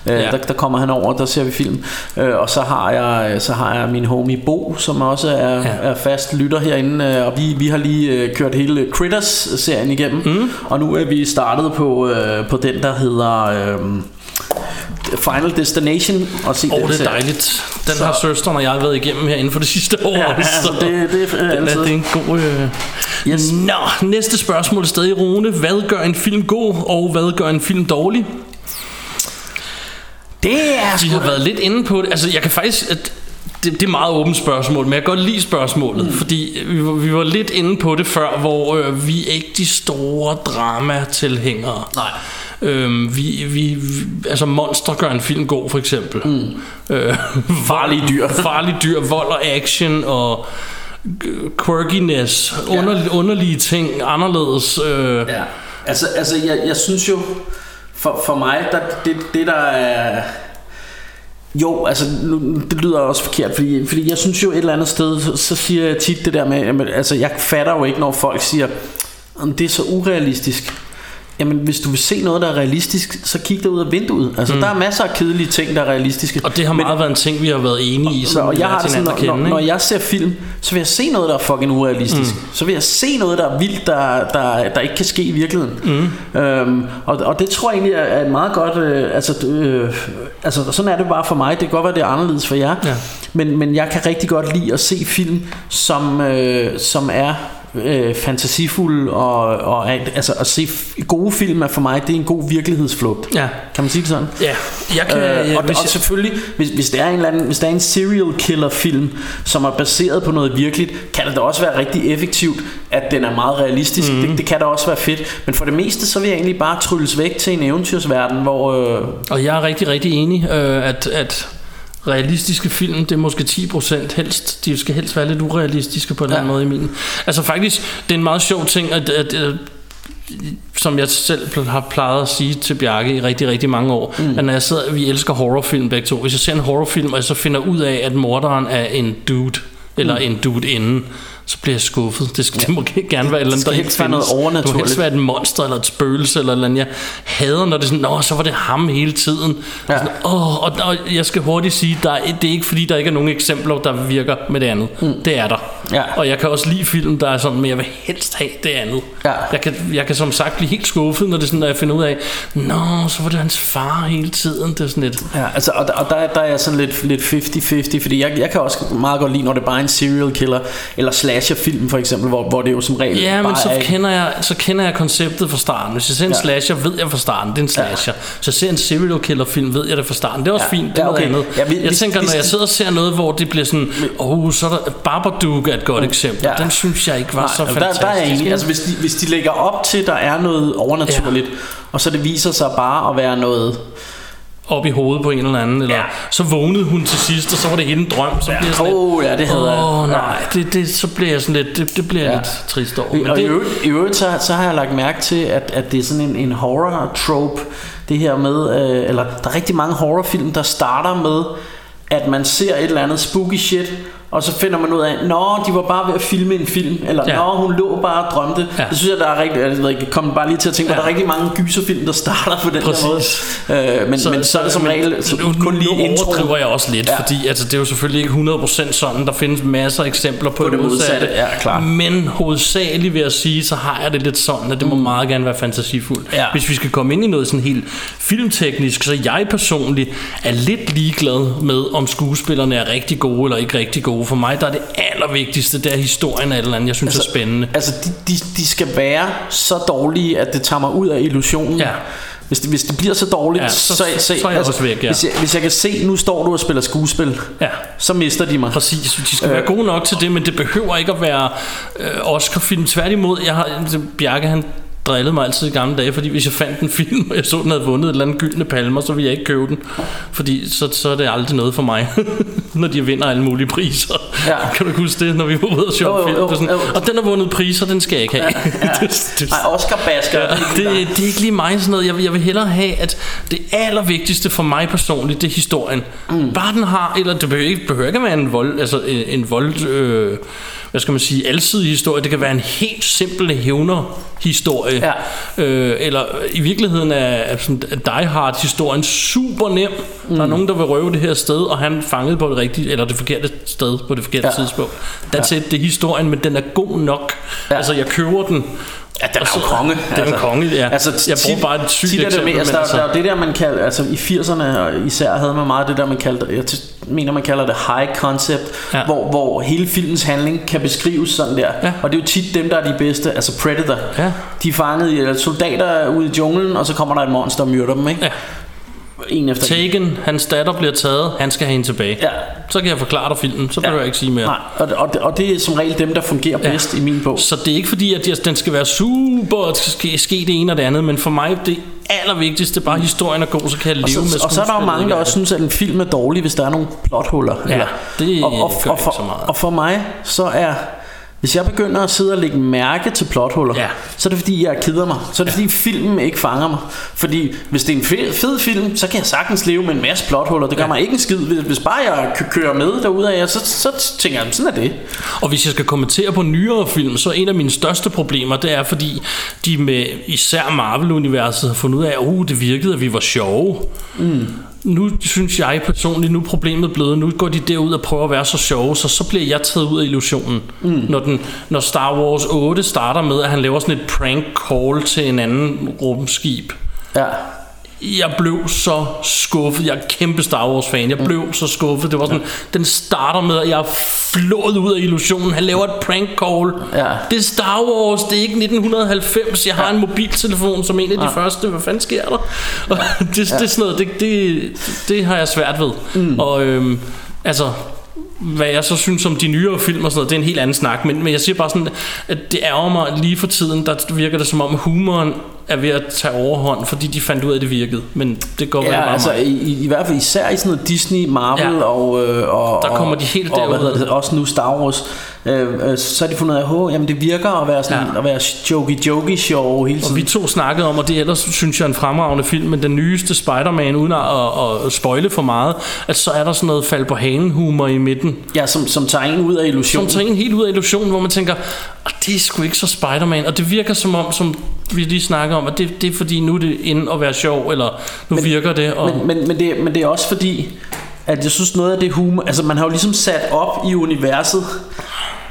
Ja. Ja. Der, der kommer han over, der ser vi film. Øh, og så har jeg så har jeg min homie Bo, som også er, ja. Ja. er fast lytter herinde. øh, Og vi, vi har lige øh, kørt hele Critters-serien igennem. Mm. Og nu er vi startet på, øh, på den, der hedder... Øh, Final Destination og se Åh, den det er dejligt. Den Så- har søsteren og jeg været igennem her inden for det sidste år. Ja, altså, så det- det er den er, det er en god... Øh... Yes. Nå, næste spørgsmål er stadig Rune. Hvad gør en film god, og hvad gør en film dårlig? Det er Vi har været lidt inde på det. Altså, jeg kan faktisk... At det, det er meget åbent spørgsmål, men jeg kan godt lide spørgsmålet, mm. fordi vi var, vi var lidt inde på det før, hvor øh, vi er ikke de store drama-tilhængere. Nej. Øhm, vi, vi, altså Monster gør en film god for eksempel mm. øh, Farlige dyr. Farlige dyr, vold og action Og øh, quirkiness under, Underlige ting Anderledes øh, Ja. Altså, altså jeg, jeg synes jo, for, for mig, der, det, det der er... Jo, altså nu, det lyder også forkert, fordi, fordi jeg synes jo et eller andet sted, så, så siger jeg tit det der med, jamen, altså jeg fatter jo ikke, når folk siger, om det er så urealistisk. Jamen hvis du vil se noget, der er realistisk, så kig dig ud af vinduet. Altså mm. der er masser af kedelige ting, der er realistiske. Og det har meget været en ting Vi har været enige i Så, siden og jeg har sådan, når, kende, når, når jeg ser film, så vil jeg se noget, der er fucking urealistisk. Mm. Så vil jeg se noget, der er vildt, der, der, der ikke kan ske i virkeligheden. Mm. Øhm, og, og det tror jeg egentlig er, er et meget godt... Øh, altså, øh, altså, sådan er det bare for mig. Det kan godt være, det er anderledes for jer. Ja. Men, men jeg kan rigtig godt lide at se film, som, øh, som er øh, fantasifulde og, og altså at se gode film er for mig det er en god virkelighedsflugt. Ja. kan man sige det sådan? Ja, jeg kan, Øh, ja, og, hvis og jeg- selvfølgelig hvis, hvis, det er en eller anden, hvis der er en serial killer film Som er baseret på noget virkeligt Kan det da også være rigtig effektivt At den er meget realistisk. Mm. det, det kan da også være fedt. Men for det meste så vil jeg egentlig bare trylles væk Til en eventyrsverden Hvor øh, Og jeg er rigtig, rigtig enig, øh, at, at realistiske film, det er måske 10% helst. De skal helst være lidt urealistiske på den Ja. ja. måde i min. Altså faktisk, det er en meget sjov ting, at, at, at som jeg selv har plejet at sige til Bjarke i rigtig, rigtig mange år, mm. at når jeg sidder, vi elsker horrorfilm begge to, hvis jeg ser en horrorfilm, og jeg så finder ud af, at morderen er en dude, eller Mm. en dude inden, så bliver jeg skuffet. Det, skal, ja. det må gerne være et eller andet, der ikke helst være noget findes. Det må overnaturligt. helst være et monster, eller et spøgelse, eller et eller andet. Jeg hader, når det er sådan, Nå, så var det ham hele tiden. Ja. Sådan, Åh, og, og jeg skal hurtigt sige, der er, det er ikke fordi, der ikke er nogen eksempler, der virker med det andet. Mm. Det er der. Ja. Og jeg kan også lide film, der er sådan, men jeg vil helst have det andet. Ja. Jeg, kan, jeg kan som sagt blive helt skuffet, når, det er sådan, når jeg finder ud af, Nå, så var det hans far hele tiden. Det er sådan lidt... Ja, altså, og, og der, der er jeg sådan lidt, lidt 50-50 Fordi jeg, jeg kan også meget godt lide Når det bare er en serial killer Eller slasher slasherfilm for eksempel, hvor, hvor det jo som regel Ja, men så er, kender, jeg, så kender jeg konceptet fra starten. Hvis jeg ser en Ja. slasher, ved jeg fra starten, det er en slasher. Ja. Så jeg ser en serial killer film, ved jeg det fra starten. Det er også Ja. fint, det er Ja, okay. noget andet. Ja, vi- jeg hvis- tænker, hvis når jeg de- sidder og ser noget, hvor det bliver sådan, åh, oh, så er der Babadook er et godt eksempel. Ja. Den synes jeg ikke var Nej, så altså, fantastisk. der, der er jeg enig. Altså, hvis, de, hvis de lægger op til, der er noget overnaturligt, ja. og så det viser sig bare at være noget... op i hovedet på en eller anden, eller Ja. ja. så vågnede hun til sidst, og så var det hele en drøm. Så bliver jeg sådan Åh, ja, det havde. Åh, Ja. nej, det, det, så bliver jeg sådan lidt, det, det bliver Ja. lidt trist over. Men og i det, øvrigt, i øvrigt så, så har jeg lagt mærke til, at, at det er sådan en, en horror-trope, det her med, øh, eller der er rigtig mange horrorfilm, der starter med, at man ser et eller andet spooky shit, og så finder man ud af, nå, de var bare ved at filme en film, eller ja. Nå, hun lå bare og drømte. Ja. Det synes jeg, der er rigtig, jeg ved ikke, kom bare lige til at tænke på, Ja. der er rigtig mange gyserfilm, der starter på den Præcis. der måde. Øh, men, så, men så er det som regel så, nu, kun lige nu overdriver jeg også lidt, Ja. fordi altså, det er jo selvfølgelig ikke 100% sådan. Der findes masser af eksempler på, På det modsatte, ja, klart. Men hovedsageligt vil jeg sige, så har jeg det lidt sådan, at det må meget gerne være fantasifuldt. Mm. Ja. Hvis vi skal komme ind i noget sådan helt filmteknisk, så jeg personligt er lidt ligeglad med, om skuespillerne er rigtig gode eller ikke rigtig gode. For mig der er det allervigtigste, det er historien af et eller andet, jeg synes altså, er spændende. Altså, de, de, de skal være så dårlige, at det tager mig ud af illusionen. Ja. Hvis det, hvis det bliver så dårligt, Ja, så, så- så, så er jeg også væk, ja. hvis, jeg, hvis jeg kan se, nu står du og spiller skuespil, Ja. så mister de mig. Præcis, de skal Øh. være gode nok til det, men det behøver ikke at være øh, Oscar-film. Tværtimod, jeg har, Bjarke han drillede mig altid i gamle dage, fordi hvis jeg fandt en film, og jeg så, den havde vundet et eller andet gyldne palmer, så ville jeg ikke købe den. Fordi så, så er det aldrig noget for mig, når de vinder alle mulige priser. Ja. Kan du huske det, når vi var ude og shoppe film? jo, sådan, jo. Og den har vundet priser, den skal jeg ikke have. det, det, Nej, Oscar Basker. Ja, det, det er ikke lige mig sådan noget. Jeg vil, jeg vil hellere have, at det allervigtigste for mig personligt, det er historien. Mm. Bare den har, eller det behøver ikke, behøver ikke at være en vold, altså en, en vold, øh, hvad skal man sige, alsidig historie. Det kan være en helt simpel hævner historie. Ja. Øh, eller i virkeligheden er, sådan, Die Hard historien super nem. Mm. Der er nogen, der vil røve det her sted, og han fangede på det rigtige, eller det forkerte sted på det forkerte Ja. tidspunkt. That's ja. it, det er historien, men den er god nok. Ja. Altså, jeg køber den. Ja, den er jo konge. Det er en konge, ja. Altså, jeg bruger bare et sygt tit det eksempel, med, altså, der, altså, der, er jo det der, man kalder, altså i 80'erne og især havde man meget det der, man kaldte, jeg mener, man kalder det high concept, ja. Hvor, hvor hele filmens handling kan beskrives sådan der. Ja. Og det er jo tit dem, der er de bedste, altså Predator. Ja. De er fanget i altså, soldater ude i junglen, og så kommer der et monster og myrder dem, ikke? Ja. En efter en. Taken, hans datter bliver taget, han skal have hende tilbage. Ja. Så kan jeg forklare dig filmen, så behøver jeg ikke sige mere. Nej, og, og, og det er som regel dem, der fungerer bedst i min bog. Så det er ikke fordi, at den skal være super, og skal ske, ske det ene og det andet, men for mig, det allervigtigste, bare historien er god, så kan jeg leve Og så, med og så er der jo mange, der også synes, at en film er dårlig, hvis der er nogle plothuller. Ja, det og, og, og, for, så meget. og for mig, så er... Hvis jeg begynder at sidde og lægge mærke til plothuller, Ja. så er det fordi, jeg keder mig. Så er det fordi, filmen ikke fanger mig. Fordi hvis det er en fed, fed film, så kan jeg sagtens leve med en masse plothuller. Det gør Ja. mig ikke en skid. Hvis, bare jeg kører med derudad, så, så tænker jeg, sådan er det. Og hvis jeg skal kommentere på nyere film, så en af mine største problemer, det er fordi, de med især Marvel-universet har fundet ud af, at uh, det virkede, at vi var sjove. Mm. Nu synes jeg personligt, nu er problemet blevet, nu går de derud og prøver at være så sjove, så så bliver jeg taget ud af illusionen. Mm. Når, den, når Star Wars 8 starter med, at han laver sådan et prank call til en anden rumskib. Ja. Jeg blev så skuffet. Jeg er kæmpe Star Wars fan. Jeg blev så skuffet. Det var sådan, den starter med, at jeg er flået ud af illusionen. Han laver et prank call. Ja. Det er Star Wars. Det er ikke 1990. Jeg har en mobiltelefon som en af de Ja. første. Hvad fanden sker der? Og det, det er sådan noget. Det, det, det har jeg svært ved. Mm. Og øhm, altså hvad jeg så synes om de nyere film og sådan noget, det er en helt anden snak, men, men jeg siger bare sådan, at det ærger mig lige for tiden, der virker det som om humoren er ved at tage overhånd, fordi de fandt ud af, at det virkede, men det går Ja, bare altså mig. i, i, hvert fald især i sådan noget Disney, Marvel Ja. og, øh, og Der kommer de helt og, og, hvad derud. hedder det, også nu Star Wars. Øh, øh, så har de fundet ud af, at jamen, det virker at være sådan Ja. at være jokey jokey show hele Og tiden. vi to snakkede om, og det ellers synes jeg er en fremragende film, men den nyeste Spider-Man, uden at, at, at spoile for meget, at så er der sådan noget fald på hanen humor i midten, Ja, som, som tager en ud af som illusionen. tager en helt ud af illusionen, hvor man tænker, "Ah, det er sgu ikke så Spider-Man, og det virker som om, som vi lige snakker om, at det, det er fordi, nu er det inde at være sjov, eller nu men, virker det, og Men, men, men, det, men det er også fordi, at jeg synes noget af det humor, altså man har jo ligesom sat op i universet,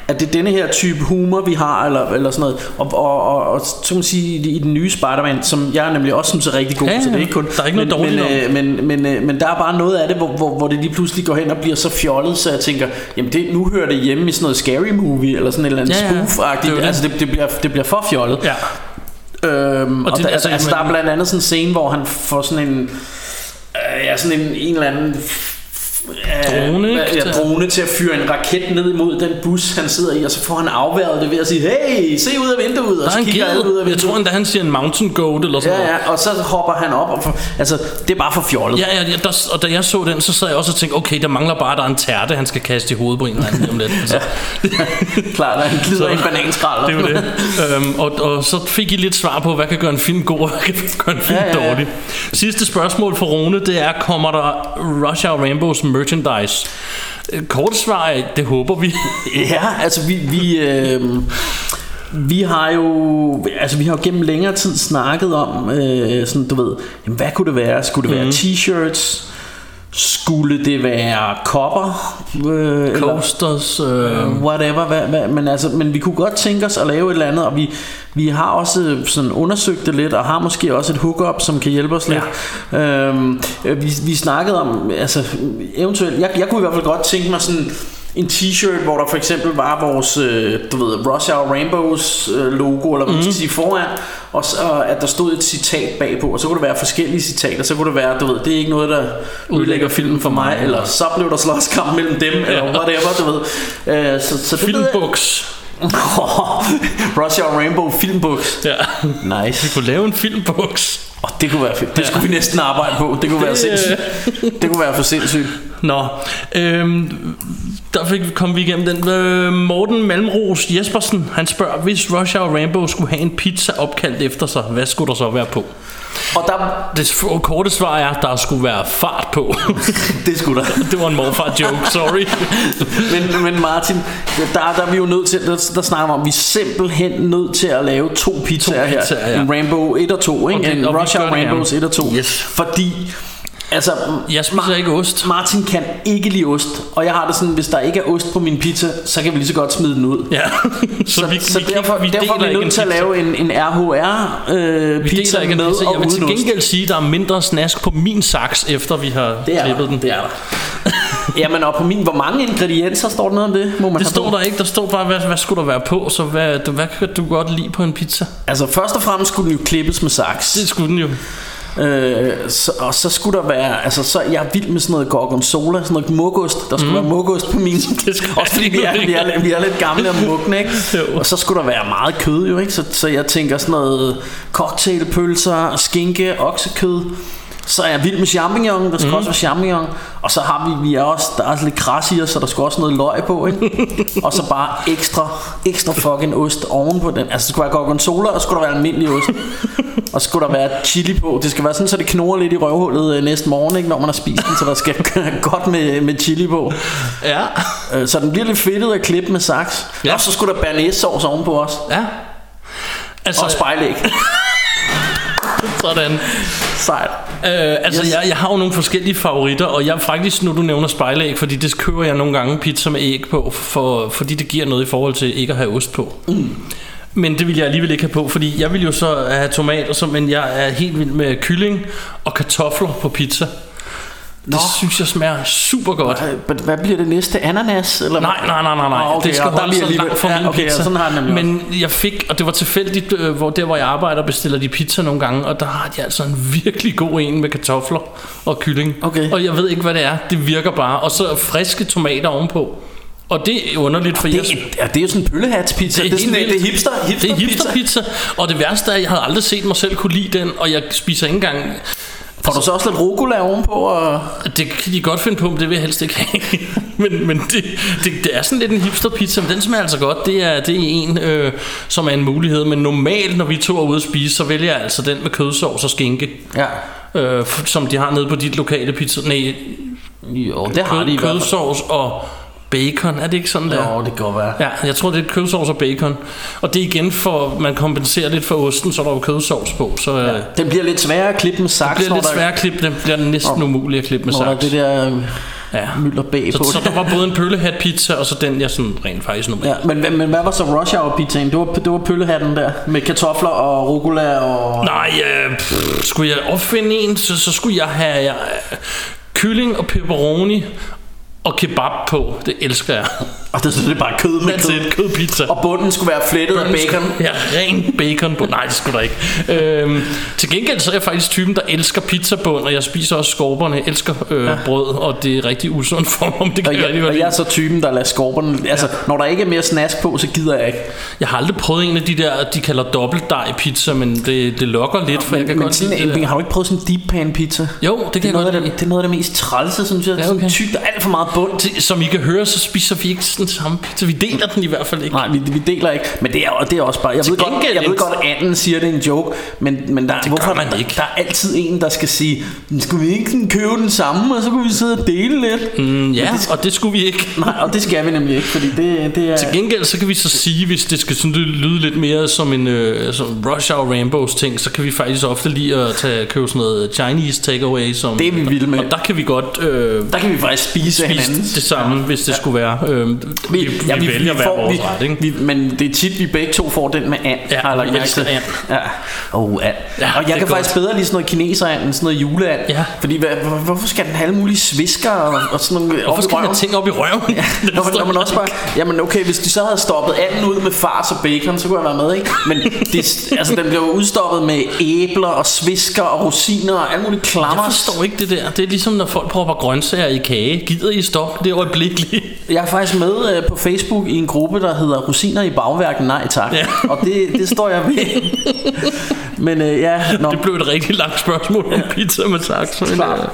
at det er denne her type humor, vi har, eller, eller sådan noget. Og, og, og, og så kan man sige, i, den nye Spider-Man, som jeg nemlig også synes er rigtig god, Ja, så det er ikke kun... Der er ikke noget men, dårligt men, øh, men, men, øh, men der er bare noget af det, hvor, hvor, hvor det lige pludselig går hen og bliver så fjollet, så jeg tænker, jamen det, nu hører det hjemme i sådan noget scary movie, eller sådan et eller andet Ja, ja. spoof-agtigt. Det altså det, det, bliver, det bliver for fjollet. Ja. Øhm, og Og det- det, altså, altså, der er blandt andet sådan en scene, hvor han får sådan en... Øh, ja, sådan en, en eller anden... Drone, ikke? Ja, drone til at fyre en raket ned imod den bus, han sidder i, og så får han afværet det ved at sige, hey, se ud af vinduet, og så kigger alle ud af ged. Jeg vinduet. tror endda, han siger en mountain goat eller sådan Ja, noget. ja, og så hopper han op, og for, altså, det er bare for fjollet. Ja, ja, ja der, og da jeg så den, så sad jeg også og tænkte, okay, der mangler bare, at der er en tærte, han skal kaste i hovedet på en eller anden om lidt. Altså. Klart, at han glider Så- en bananskrald. Det er det. øhm, og, og så fik I lidt svar på, hvad kan gøre en film god, og hvad kan gøre en film Ja, ja, ja. dårlig. Sidste spørgsmål for Rune, det er, kommer der Rush Hour Rainbows merchandise? Kort svar det håber vi. Ja, altså vi, vi, øh, vi har jo altså vi har jo gennem længere tid snakket om øh, sådan du ved, jamen, hvad kunne det være? Skulle det være Mhm. t-shirts? Skulle det være kopper? Øh, eller- Coasters. Øh, whatever, hvad, hvad, men, altså, men vi kunne godt tænke os at lave et eller andet, og vi, vi har også sådan undersøgt det lidt, og har måske også et hookup, som kan hjælpe os lidt. Ja. Øhm, øh, vi, vi snakkede om, altså eventuelt, jeg, jeg kunne i hvert fald godt tænke mig sådan en t-shirt, hvor der for eksempel var vores, øh, du ved, Rush Hour Rainbows øh, logo, eller hvad man skal sige, foran, og så, at der stod et citat bagpå, og så kunne der være forskellige citater, så kunne det være, du ved, det er ikke noget, der udlægger filmen for mig, eller så blev der slåskamp mellem dem, eller whatever, du ved. Øh, så, så det Filmbuks. Rush Hour Rainbow filmbuks. Ja. Nice. Vi kunne lave en filmbuks. Oh, det kunne være fedt. Det skulle vi næsten arbejde på. Det kunne være sindssygt. Det kunne være for sindssygt. Nå, øhm, der fik, kom vi igennem den. Øh, Morten Malmros Jespersen, han spørger, hvis Rush Hour Rainbow skulle have en pizza opkaldt efter sig, hvad skulle der så være på? Og der, Det korte svar er, at der skulle være fart på. det skulle der. det var en morfar joke, sorry. Men, men Martin, der, der er vi jo nødt til, der, der snakker om, vi er simpelthen nødt til at lave to pizzaer, To pizzaer, her. ja. En Rainbow 1 og 2, ikke? Det- en Rush Hour gerne. 1 og 2. Yes. Fordi, altså... Jeg spiser ikke ost. Martin kan ikke lide ost, og jeg har det sådan, hvis der ikke er ost på min pizza, så kan vi lige så godt smide den ud. Ja, Så, så, vi, så vi, derfor, vi derfor er vi en nødt til at pizza. lave en, en RHR øh, Vi pizza ikke en med pizza. og Jeg vil til gengæld sige, at der er mindre snask på min saks, efter vi har Det er klippet der. den. Det er der. Jamen og på min, hvor mange ingredienser står der noget om det? Må man Det står på? der ikke. Der står bare, hvad, hvad skulle der være på, så hvad, du- hvad kan du godt lide på en pizza? Altså først og fremmest skulle den jo klippes med saks. Det skulle den jo. Øh, så, og så skulle der være, altså så jeg er vild med sådan noget gorgonzola, sådan noget mugost. Der skulle mm. være mugost på min. Det skulle Også fordi vi er, vi, er, lidt- vi er lidt gamle og mugne, ikke? Jo. Og så skulle der være meget kød jo, ikke? Så, så jeg tænker sådan noget cocktailpølser, skinke, oksekød. Så er jeg vild med champignon, der skal mm. også være champignon. Og så har vi, vi er også, der er også lidt græs i os, så der skal også noget løg på, ikke? og så bare ekstra, ekstra fucking ost ovenpå den. Altså, det skulle være gorgonzola, og så skulle der være almindelig ost. og så skulle der være chili på. Det skal være sådan, så det knurrer lidt i røvhullet øh, næste morgen, ikke, når man har spist den, så der skal godt med, med chili på. Ja. Øh, Så den bliver lidt fedtet at klippe med saks. Ja. Og så skulle der bearnaise sauce ovenpå også. Ja. Altså, Og spejlæg. sådan. Sejt. Øh, altså, Yes. jeg, jeg har jo nogle forskellige favoritter, og jeg faktisk, nu du nævner spejlæg, fordi det køber jeg nogle gange pizza med æg på, for, fordi det giver noget i forhold til ikke at have ost på. Mm. Men det vil jeg alligevel ikke have på, fordi jeg vil jo så have tomater, så, men jeg er helt vild med kylling og kartofler på pizza. Det Nå. synes jeg smager super godt. Hvad, hvad bliver det næste? Ananas? Eller? Nej, nej, nej, nej, nej. Okay, det skal der holde sig langt fra ja, min okay, pizza. sådan har nemlig Men jeg fik, og det var tilfældigt, øh, hvor der hvor jeg arbejder, bestiller de pizza nogle gange, og der har de altså en virkelig god en med kartofler og kylling. Okay. Og jeg ved ikke, hvad det er. Det virker bare. Og så friske tomater ovenpå. Og det er underligt, for jeg... Det, er, det er jo sådan en pøllehatspizza. Det er, det er, sådan, det er hipster, hipster, Det er hipsterpizza. Og det værste er, at jeg havde aldrig set mig selv kunne lide den, og jeg spiser ikke engang... Får du så også lidt rucola ovenpå? Og... Det kan de godt finde på, men det vil jeg helst ikke have. men men det, det, det er sådan lidt en hipsterpizza, men den smager altså godt. Det er, det er en, øh, som er en mulighed. Men normalt, når vi to er ude at spise, så vælger jeg altså den med kødsovs og skinke. Ja. Øh, som de har nede på dit lokale pizza. Nej, Jo, det har de kød, hvert fald. kødsovs og bacon. Er det ikke sådan der? Jo, det kan godt være. Ja, jeg tror, det er kødsovs og bacon. Og det er igen for, man kompenserer lidt for osten, så er der jo kødsovs på. Så øh, Den bliver lidt sværere at klippe med det saks. bliver når lidt der- sværere at klippe. Det bliver næsten umuligt at klippe med er saks. det der Ja. mylder bag Så, på så det. der var både en pøllehat pizza, og så den, jeg sådan rent faktisk normalt. Ja, men, men, hvad var så rush hour pizzaen? Det var, det var pøllehatten der, med kartofler og rucola og... Nej, øh, pff, skulle jeg opfinde en, så, så skulle jeg have ja, kylling og pepperoni og kebab på. Det elsker jeg. Og det, det er bare kød med it, kødpizza. Og bunden skulle være flettet af bacon. Ja, ren bacon på. Nej, det skulle der ikke. Øhm, til gengæld så er jeg faktisk typen, der elsker pizzabund, og jeg spiser også skorperne. Jeg elsker øh, ja. brød, og det er rigtig usundt for mig, om det kan Og jeg rigtig jeg, og jeg er så typen, der lader skorperne... Altså, når der ikke er mere snask på, så gider jeg ikke. Jeg har aldrig prøvet en af de der, de kalder dobbeltdej pizza, men det, det lokker lidt, for jeg kan men godt sådan lide en, det. har du ikke prøvet sådan en deep pan pizza? Jo, det Det kan er, jeg noget godt det, det er noget af det mest trælse, synes jeg. Ja, Ja, okay. okay. Sådan tykt, der er alt for meget bund. Det- Som I kan høre, så spiser vi ikke den samme pizza. Vi deler den i hvert fald ikke. Nej, vi, vi deler ikke. Men det er, det er også bare... Jeg Til ved, godt, jeg ved godt, at anden siger, det er en joke. Men, men der, gør hvorfor, man der, ikke. der er altid en, der skal sige, skulle vi ikke købe den samme, og så kunne vi sidde og dele lidt? Mm, ja, og det skulle vi ikke. Nej, og det skal vi nemlig ikke, fordi det, det er... Til gengæld så kan vi så sige, hvis det skal sådan lyde lidt mere som en øh, som Rush Hour Rainbows ting, så kan vi faktisk ofte lide at tage, købe sådan noget Chinese takeaway. Som, Det er vi vilde med. Og der kan vi godt øh, Der kan vi faktisk spise, spise hinanden. det samme, hvis det skulle være. Øh, vi, vi, ja, vi, vi vælger hver får, vores vi, ret, ikke? Vi, men det er tit, vi begge to får den med and. Ja, har jeg vi elsker and. Ja. Oh, and. Ja, og jeg kan godt. faktisk bedre lide sådan noget kineserand end sådan noget juleand. Ja. Fordi hvad, hvor- hvorfor skal den have alle mulige svisker og, og sådan nogle Hvorfor skal man ting op i røven? Ja, man, når man også bare, jamen okay, hvis de så havde stoppet anden ud med fars og bacon, så kunne jeg være med, ikke? Men det, altså, den blev udstoppet med æbler og svisker og rosiner og alle mulige Jeg klammer. forstår ikke det der. Det er ligesom når folk propper grøntsager i kage. Gider I stoppe det øjeblikkeligt? Jeg er faktisk med øh, på Facebook i en gruppe, der hedder Rosiner i bagværken, nej tak. Ja. Og det, det står jeg ved. Men øh, ja, når Det blev et rigtig langt spørgsmål om pizza med saks. Men, Klart. øh,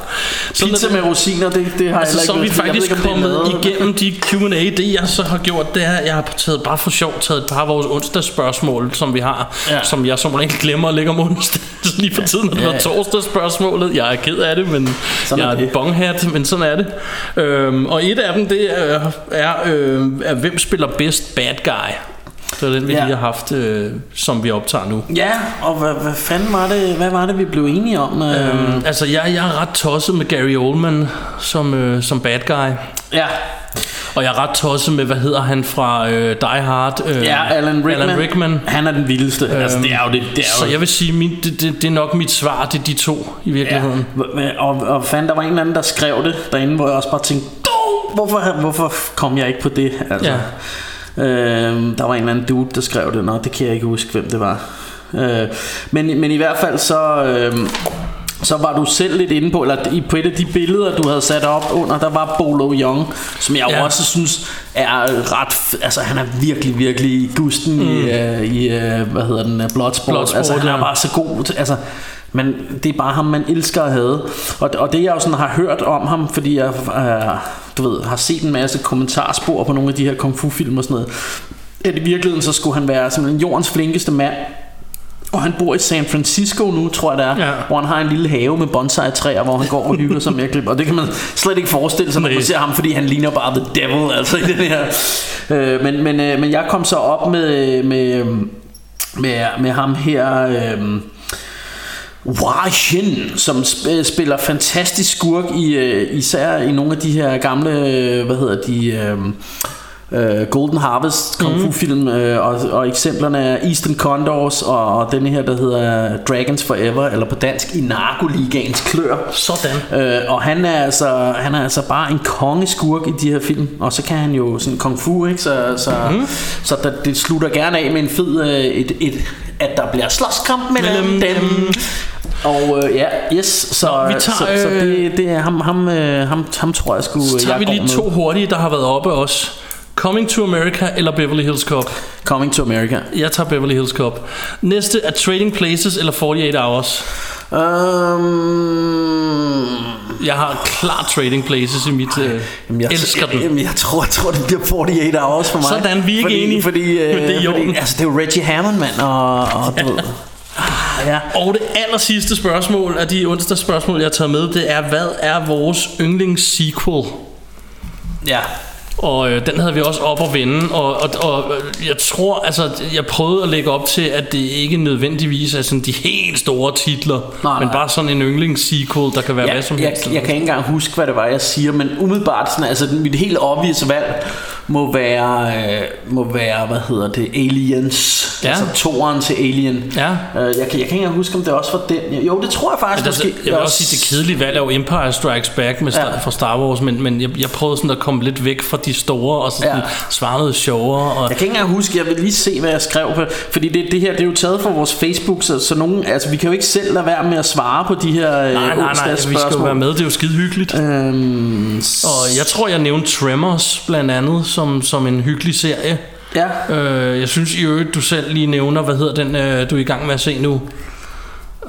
sådan pizza er det. med rosiner, det, det har Altså, jeg så er vi ikke til. Jeg ved faktisk ikke, om det er kommet igennem de Q&A. Det jeg så har gjort, det er, at jeg har taget bare for sjov taget et par af vores onsdagsspørgsmål, som vi har, Ja. ja. som jeg som regel glemmer at lægge om onsdag. Så lige for tiden har det Ja, været ja. torsdagsspørgsmålet. Jeg er ked af det, men Sådan er jeg er det. et bonghat, men sådan er det. Øhm, og et af dem, det er, er, øh, er hvem spiller bedst bad guy? Det er den, vi Ja. lige har haft, øh, som vi optager nu. Ja, og hvad, hvad fanden var det, hvad var det, vi blev enige om? Øh, Øhm, altså, jeg, jeg er ret tosset med Gary Oldman som, øh, som bad guy. ja, Og jeg er ret tosset med, hvad hedder han fra øh, Die Hard? Øh, ja, Alan Rickman. Alan Rickman. Han er den vildeste. Øhm, altså, det er jo det. det er Så jo, jeg vil sige, min, det, det, det er nok mit svar til de to i virkeligheden. Ja, og, og fanden, der var en eller anden, der skrev det derinde, hvor jeg også bare tænkte, "Dog, hvorfor, hvorfor kom jeg ikke på det? Altså, Ja. øhm, der var en eller anden dude, der skrev det, Nå, det kan jeg ikke huske, hvem det var. Øh, men, men i hvert fald så... øhm, så var du selv lidt inde på, eller i- på et af de billeder, du havde sat op under, der var Bolo Young, som jeg ja. Også synes er ret, altså han er virkelig, virkelig gusten mm. i, uh, i uh, hvad hedder den, uh, Bloodsport. Bloodsport, altså han er ja. bare så god, altså men det er bare ham, man elsker at have. Og, og det jeg jo sådan har hørt om ham, fordi jeg øh, du ved, har set en masse kommentarspor på nogle af de her kung fu film og sådan noget, at i virkeligheden så skulle han være simpelthen jordens flinkeste mand. Og han bor i San Francisco nu, tror jeg det er, ja. Hvor han har en lille have med bonsai-træer, hvor han går og hygger sig med at klippe. Og det kan man slet ikke forestille sig, når man ser ham, fordi han ligner bare the devil, altså i den her. Øh, men, men, øh, men jeg kom så op med, med, med, med ham her... Øh, Xin, som sp- spiller fantastisk skurk i øh, især i nogle af de her gamle, øh, hvad hedder de, øh, øh, Golden Harvest kung fu film øh, og, og eksemplerne er Eastern Condors og, og denne her der hedder Dragons Forever eller på dansk i Narkoligaens klør. Sådan. Øh, og han er altså han er altså bare en kongeskurk i de her film og så kan han jo sådan kung fu ikke så så, mm. så der, det slutter gerne af med en fed øh, et, et at der bliver slåskamp mellem, Mellem dem. dem. Og øh, ja, yes, så, Nå, vi tager, så, så det, øh, det er ham, ham, øh, ham, ham tror jeg skulle Så tager jeg vi lige med. to hurtige, der har været oppe også. Coming to America eller Beverly Hills Cop? Coming to America. Jeg tager Beverly Hills Cop. Næste er Trading Places eller 48 Hours. Um, Jeg har klart Trading Places i mit... Øh, Jamen, jeg, elsker den. Jamen, jeg tror, jeg tror, det bliver 48 hours for mig. Sådan, vi er ikke fordi, enige. Fordi, øh, Men det er i fordi altså, det er jo Reggie Hammond, mand, og, og du ved. Ja. Og det aller sidste spørgsmål af de onsdags spørgsmål, jeg har taget med, det er, hvad er vores yndlings sequel? ja. Og øh, den havde vi også op at vende, og, og, og øh, jeg tror, altså, jeg prøvede at lægge op til, at det ikke nødvendigvis er sådan de helt store titler, Nej, men nej. bare sådan en yndlingssequel, der kan være hvad jeg, som jeg, helst. jeg kan ikke engang huske, hvad det var, jeg siger, men umiddelbart sådan, altså mit helt obvious valg må være, øh, må være, hvad hedder det, Aliens. Ja. Altså toeren til Alien. Ja. Øh, jeg, kan, jeg kan ikke engang huske, om det også var den. Jo, det tror jeg faktisk Altså, måske. jeg vil også sige, det kedelige valg er jo Empire Strikes Back med Star, Ja. fra Star Wars, men, men jeg, jeg prøvede sådan at komme lidt væk fra de store, og så sådan Ja. svare noget sjovere. Og, Jeg kan ikke engang huske, jeg vil lige se, hvad jeg skrev på, fordi det, det her, det er jo taget fra vores Facebook, så, så nogen, altså vi kan jo ikke selv lade være med at svare på de her øh, nej, nej, nej, vi skal jo være med, det er jo skide hyggeligt. Øhm, Og jeg tror, jeg nævnte Tremors blandt andet som, som en hyggelig serie. Ja. Øh, jeg synes i øvrigt, du selv lige nævner, hvad hedder den, øh, du er i gang med at se nu?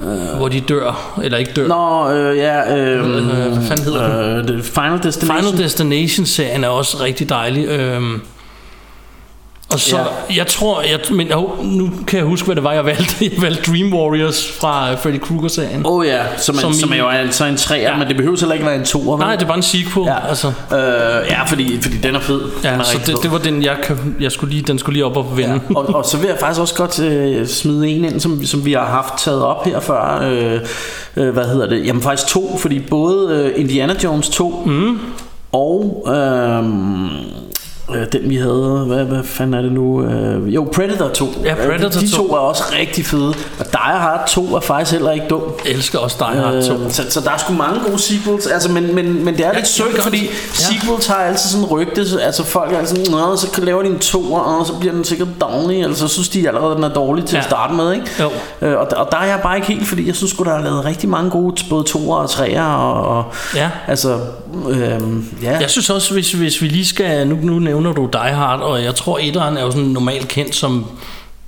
Øh, hvor de dør, eller ikke dør. Nå, øh, ja, øh, Øh, hvad fanden hedder den? øh, det Final Destination. Final Destination-serien er også rigtig dejlig. Øhm, og så, Ja. jeg tror, jeg, men oh, nu kan jeg huske, hvad det var, jeg valgte. Jeg valgte Dream Warriors fra øh, Freddy Krueger-serien. Åh oh, ja, som, som, Som som er jo altså en træer, ja. Ja. men det behøver heller ikke være en toer. vel? Nej, det er bare en sequel. Ja, Altså, øh, ja fordi, fordi den er fed. den ja, er så det, det var den, jeg, jeg skulle lige, den skulle lige op og vende. Ja, og, og så vil jeg faktisk også godt øh, smide en ind, som, som vi har haft taget op her før. Øh, øh, hvad hedder det? Jamen faktisk to, fordi både øh, Indiana Jones 2 mm. og øh, øh, den vi havde, hvad, hvad fanden er det nu? Øh, jo, Predator 2. Ja, Predator de, de 2. to er også rigtig fede. Og Die Hard 2 er faktisk heller ikke dum. Jeg elsker også Die Hard 2. Øh, så, så der er sgu mange gode sequels altså, men, men, men det er lidt jeg synd kan Fordi godt- sequels har altid sådan rygte så- Altså folk er altid Nå, så laver de en toer Og så bliver den sikkert dårlig Eller så synes de allerede den er dårlig til ja. at Ja. starte med ikke? Jo. Øh, og, og der er jeg bare ikke helt Fordi jeg synes der er lavet rigtig mange gode Både toer og treer og, og Ja. Altså øh, ja. Jeg synes også, hvis, hvis vi lige skal... Nu, nu nævner du Die Hard, og jeg tror, etteren er jo sådan normalt kendt som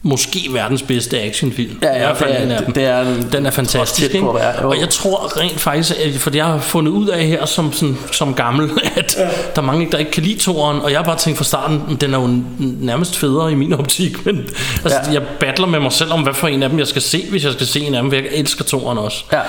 måske verdens bedste actionfilm. Ja, ja, I hvert fald det er- en af dem. det er den er fantastisk. tæt på at være, og jeg tror rent faktisk, at, for jeg har fundet ud af her som, sådan, som gammel, at ja. der er mange, der ikke kan lide toeren, og jeg har bare tænkt fra starten, "Men den er jo nærmest federe i min optik, men altså, Ja. jeg battler med mig selv om, hvad for en af dem jeg skal se, hvis jeg skal se en af dem, for jeg elsker toeren også. Ja.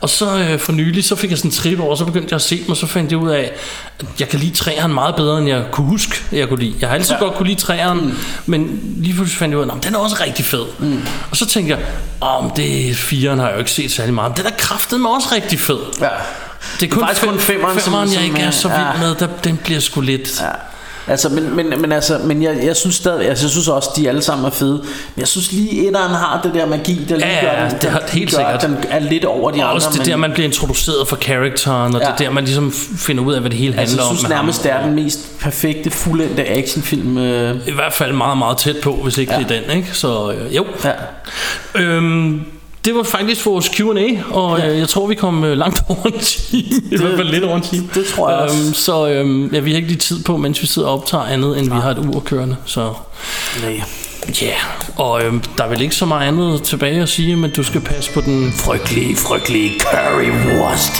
Og så øh, for nylig, så fik jeg sådan en trip over, så begyndte jeg at se dem, og så fandt jeg ud af, at jeg kan lide træeren meget bedre, end jeg kunne huske, at jeg kunne lide. Jeg har altid Ja. godt kunne lide træeren, mm. men lige pludselig fandt jeg ud af, at den er også rigtig fed. Mm. Og så tænkte jeg, om det firen har jeg jo ikke set særlig meget, men den er kraftet med også rigtig fed. ja. Det er kun, faktisk kun femmeren, som- femmeren jeg ikke er- er så vild ja. med, der, den bliver sgu lidt... Ja. Altså, men, men, men, altså, men jeg, jeg synes stadig, altså, jeg synes også, de alle sammen er fede. Men jeg synes lige, etteren har det der magi, der lige Ja, gør, ja, den, det har- der helt gør, sikkert. den er lidt over de Og andre. også det men, der, man bliver introduceret for characteren, og Ja. det der, man ligesom finder ud af, hvad det hele altså, handler jeg om. synes med ham. nærmest, det er den mest perfekte, fuldendte actionfilm. Øh. I hvert fald meget, meget tæt på, hvis ikke ja. det er den, ikke? Så øh, jo. Ja. Øhm, det var faktisk vores Q&A, og Ja. ja. jeg tror, vi kom øh, langt over en time. I hvert fald lidt over en time. det tror jeg også. øhm, Så øhm, ja, vi har ikke lige tid på, mens vi sidder og optager andet, end vi har et ur kørende. Så Nej. ja, yeah. og øhm, der er vel ikke så meget andet tilbage at sige, men du skal passe på den Frygtelige, frygtelige currywurst.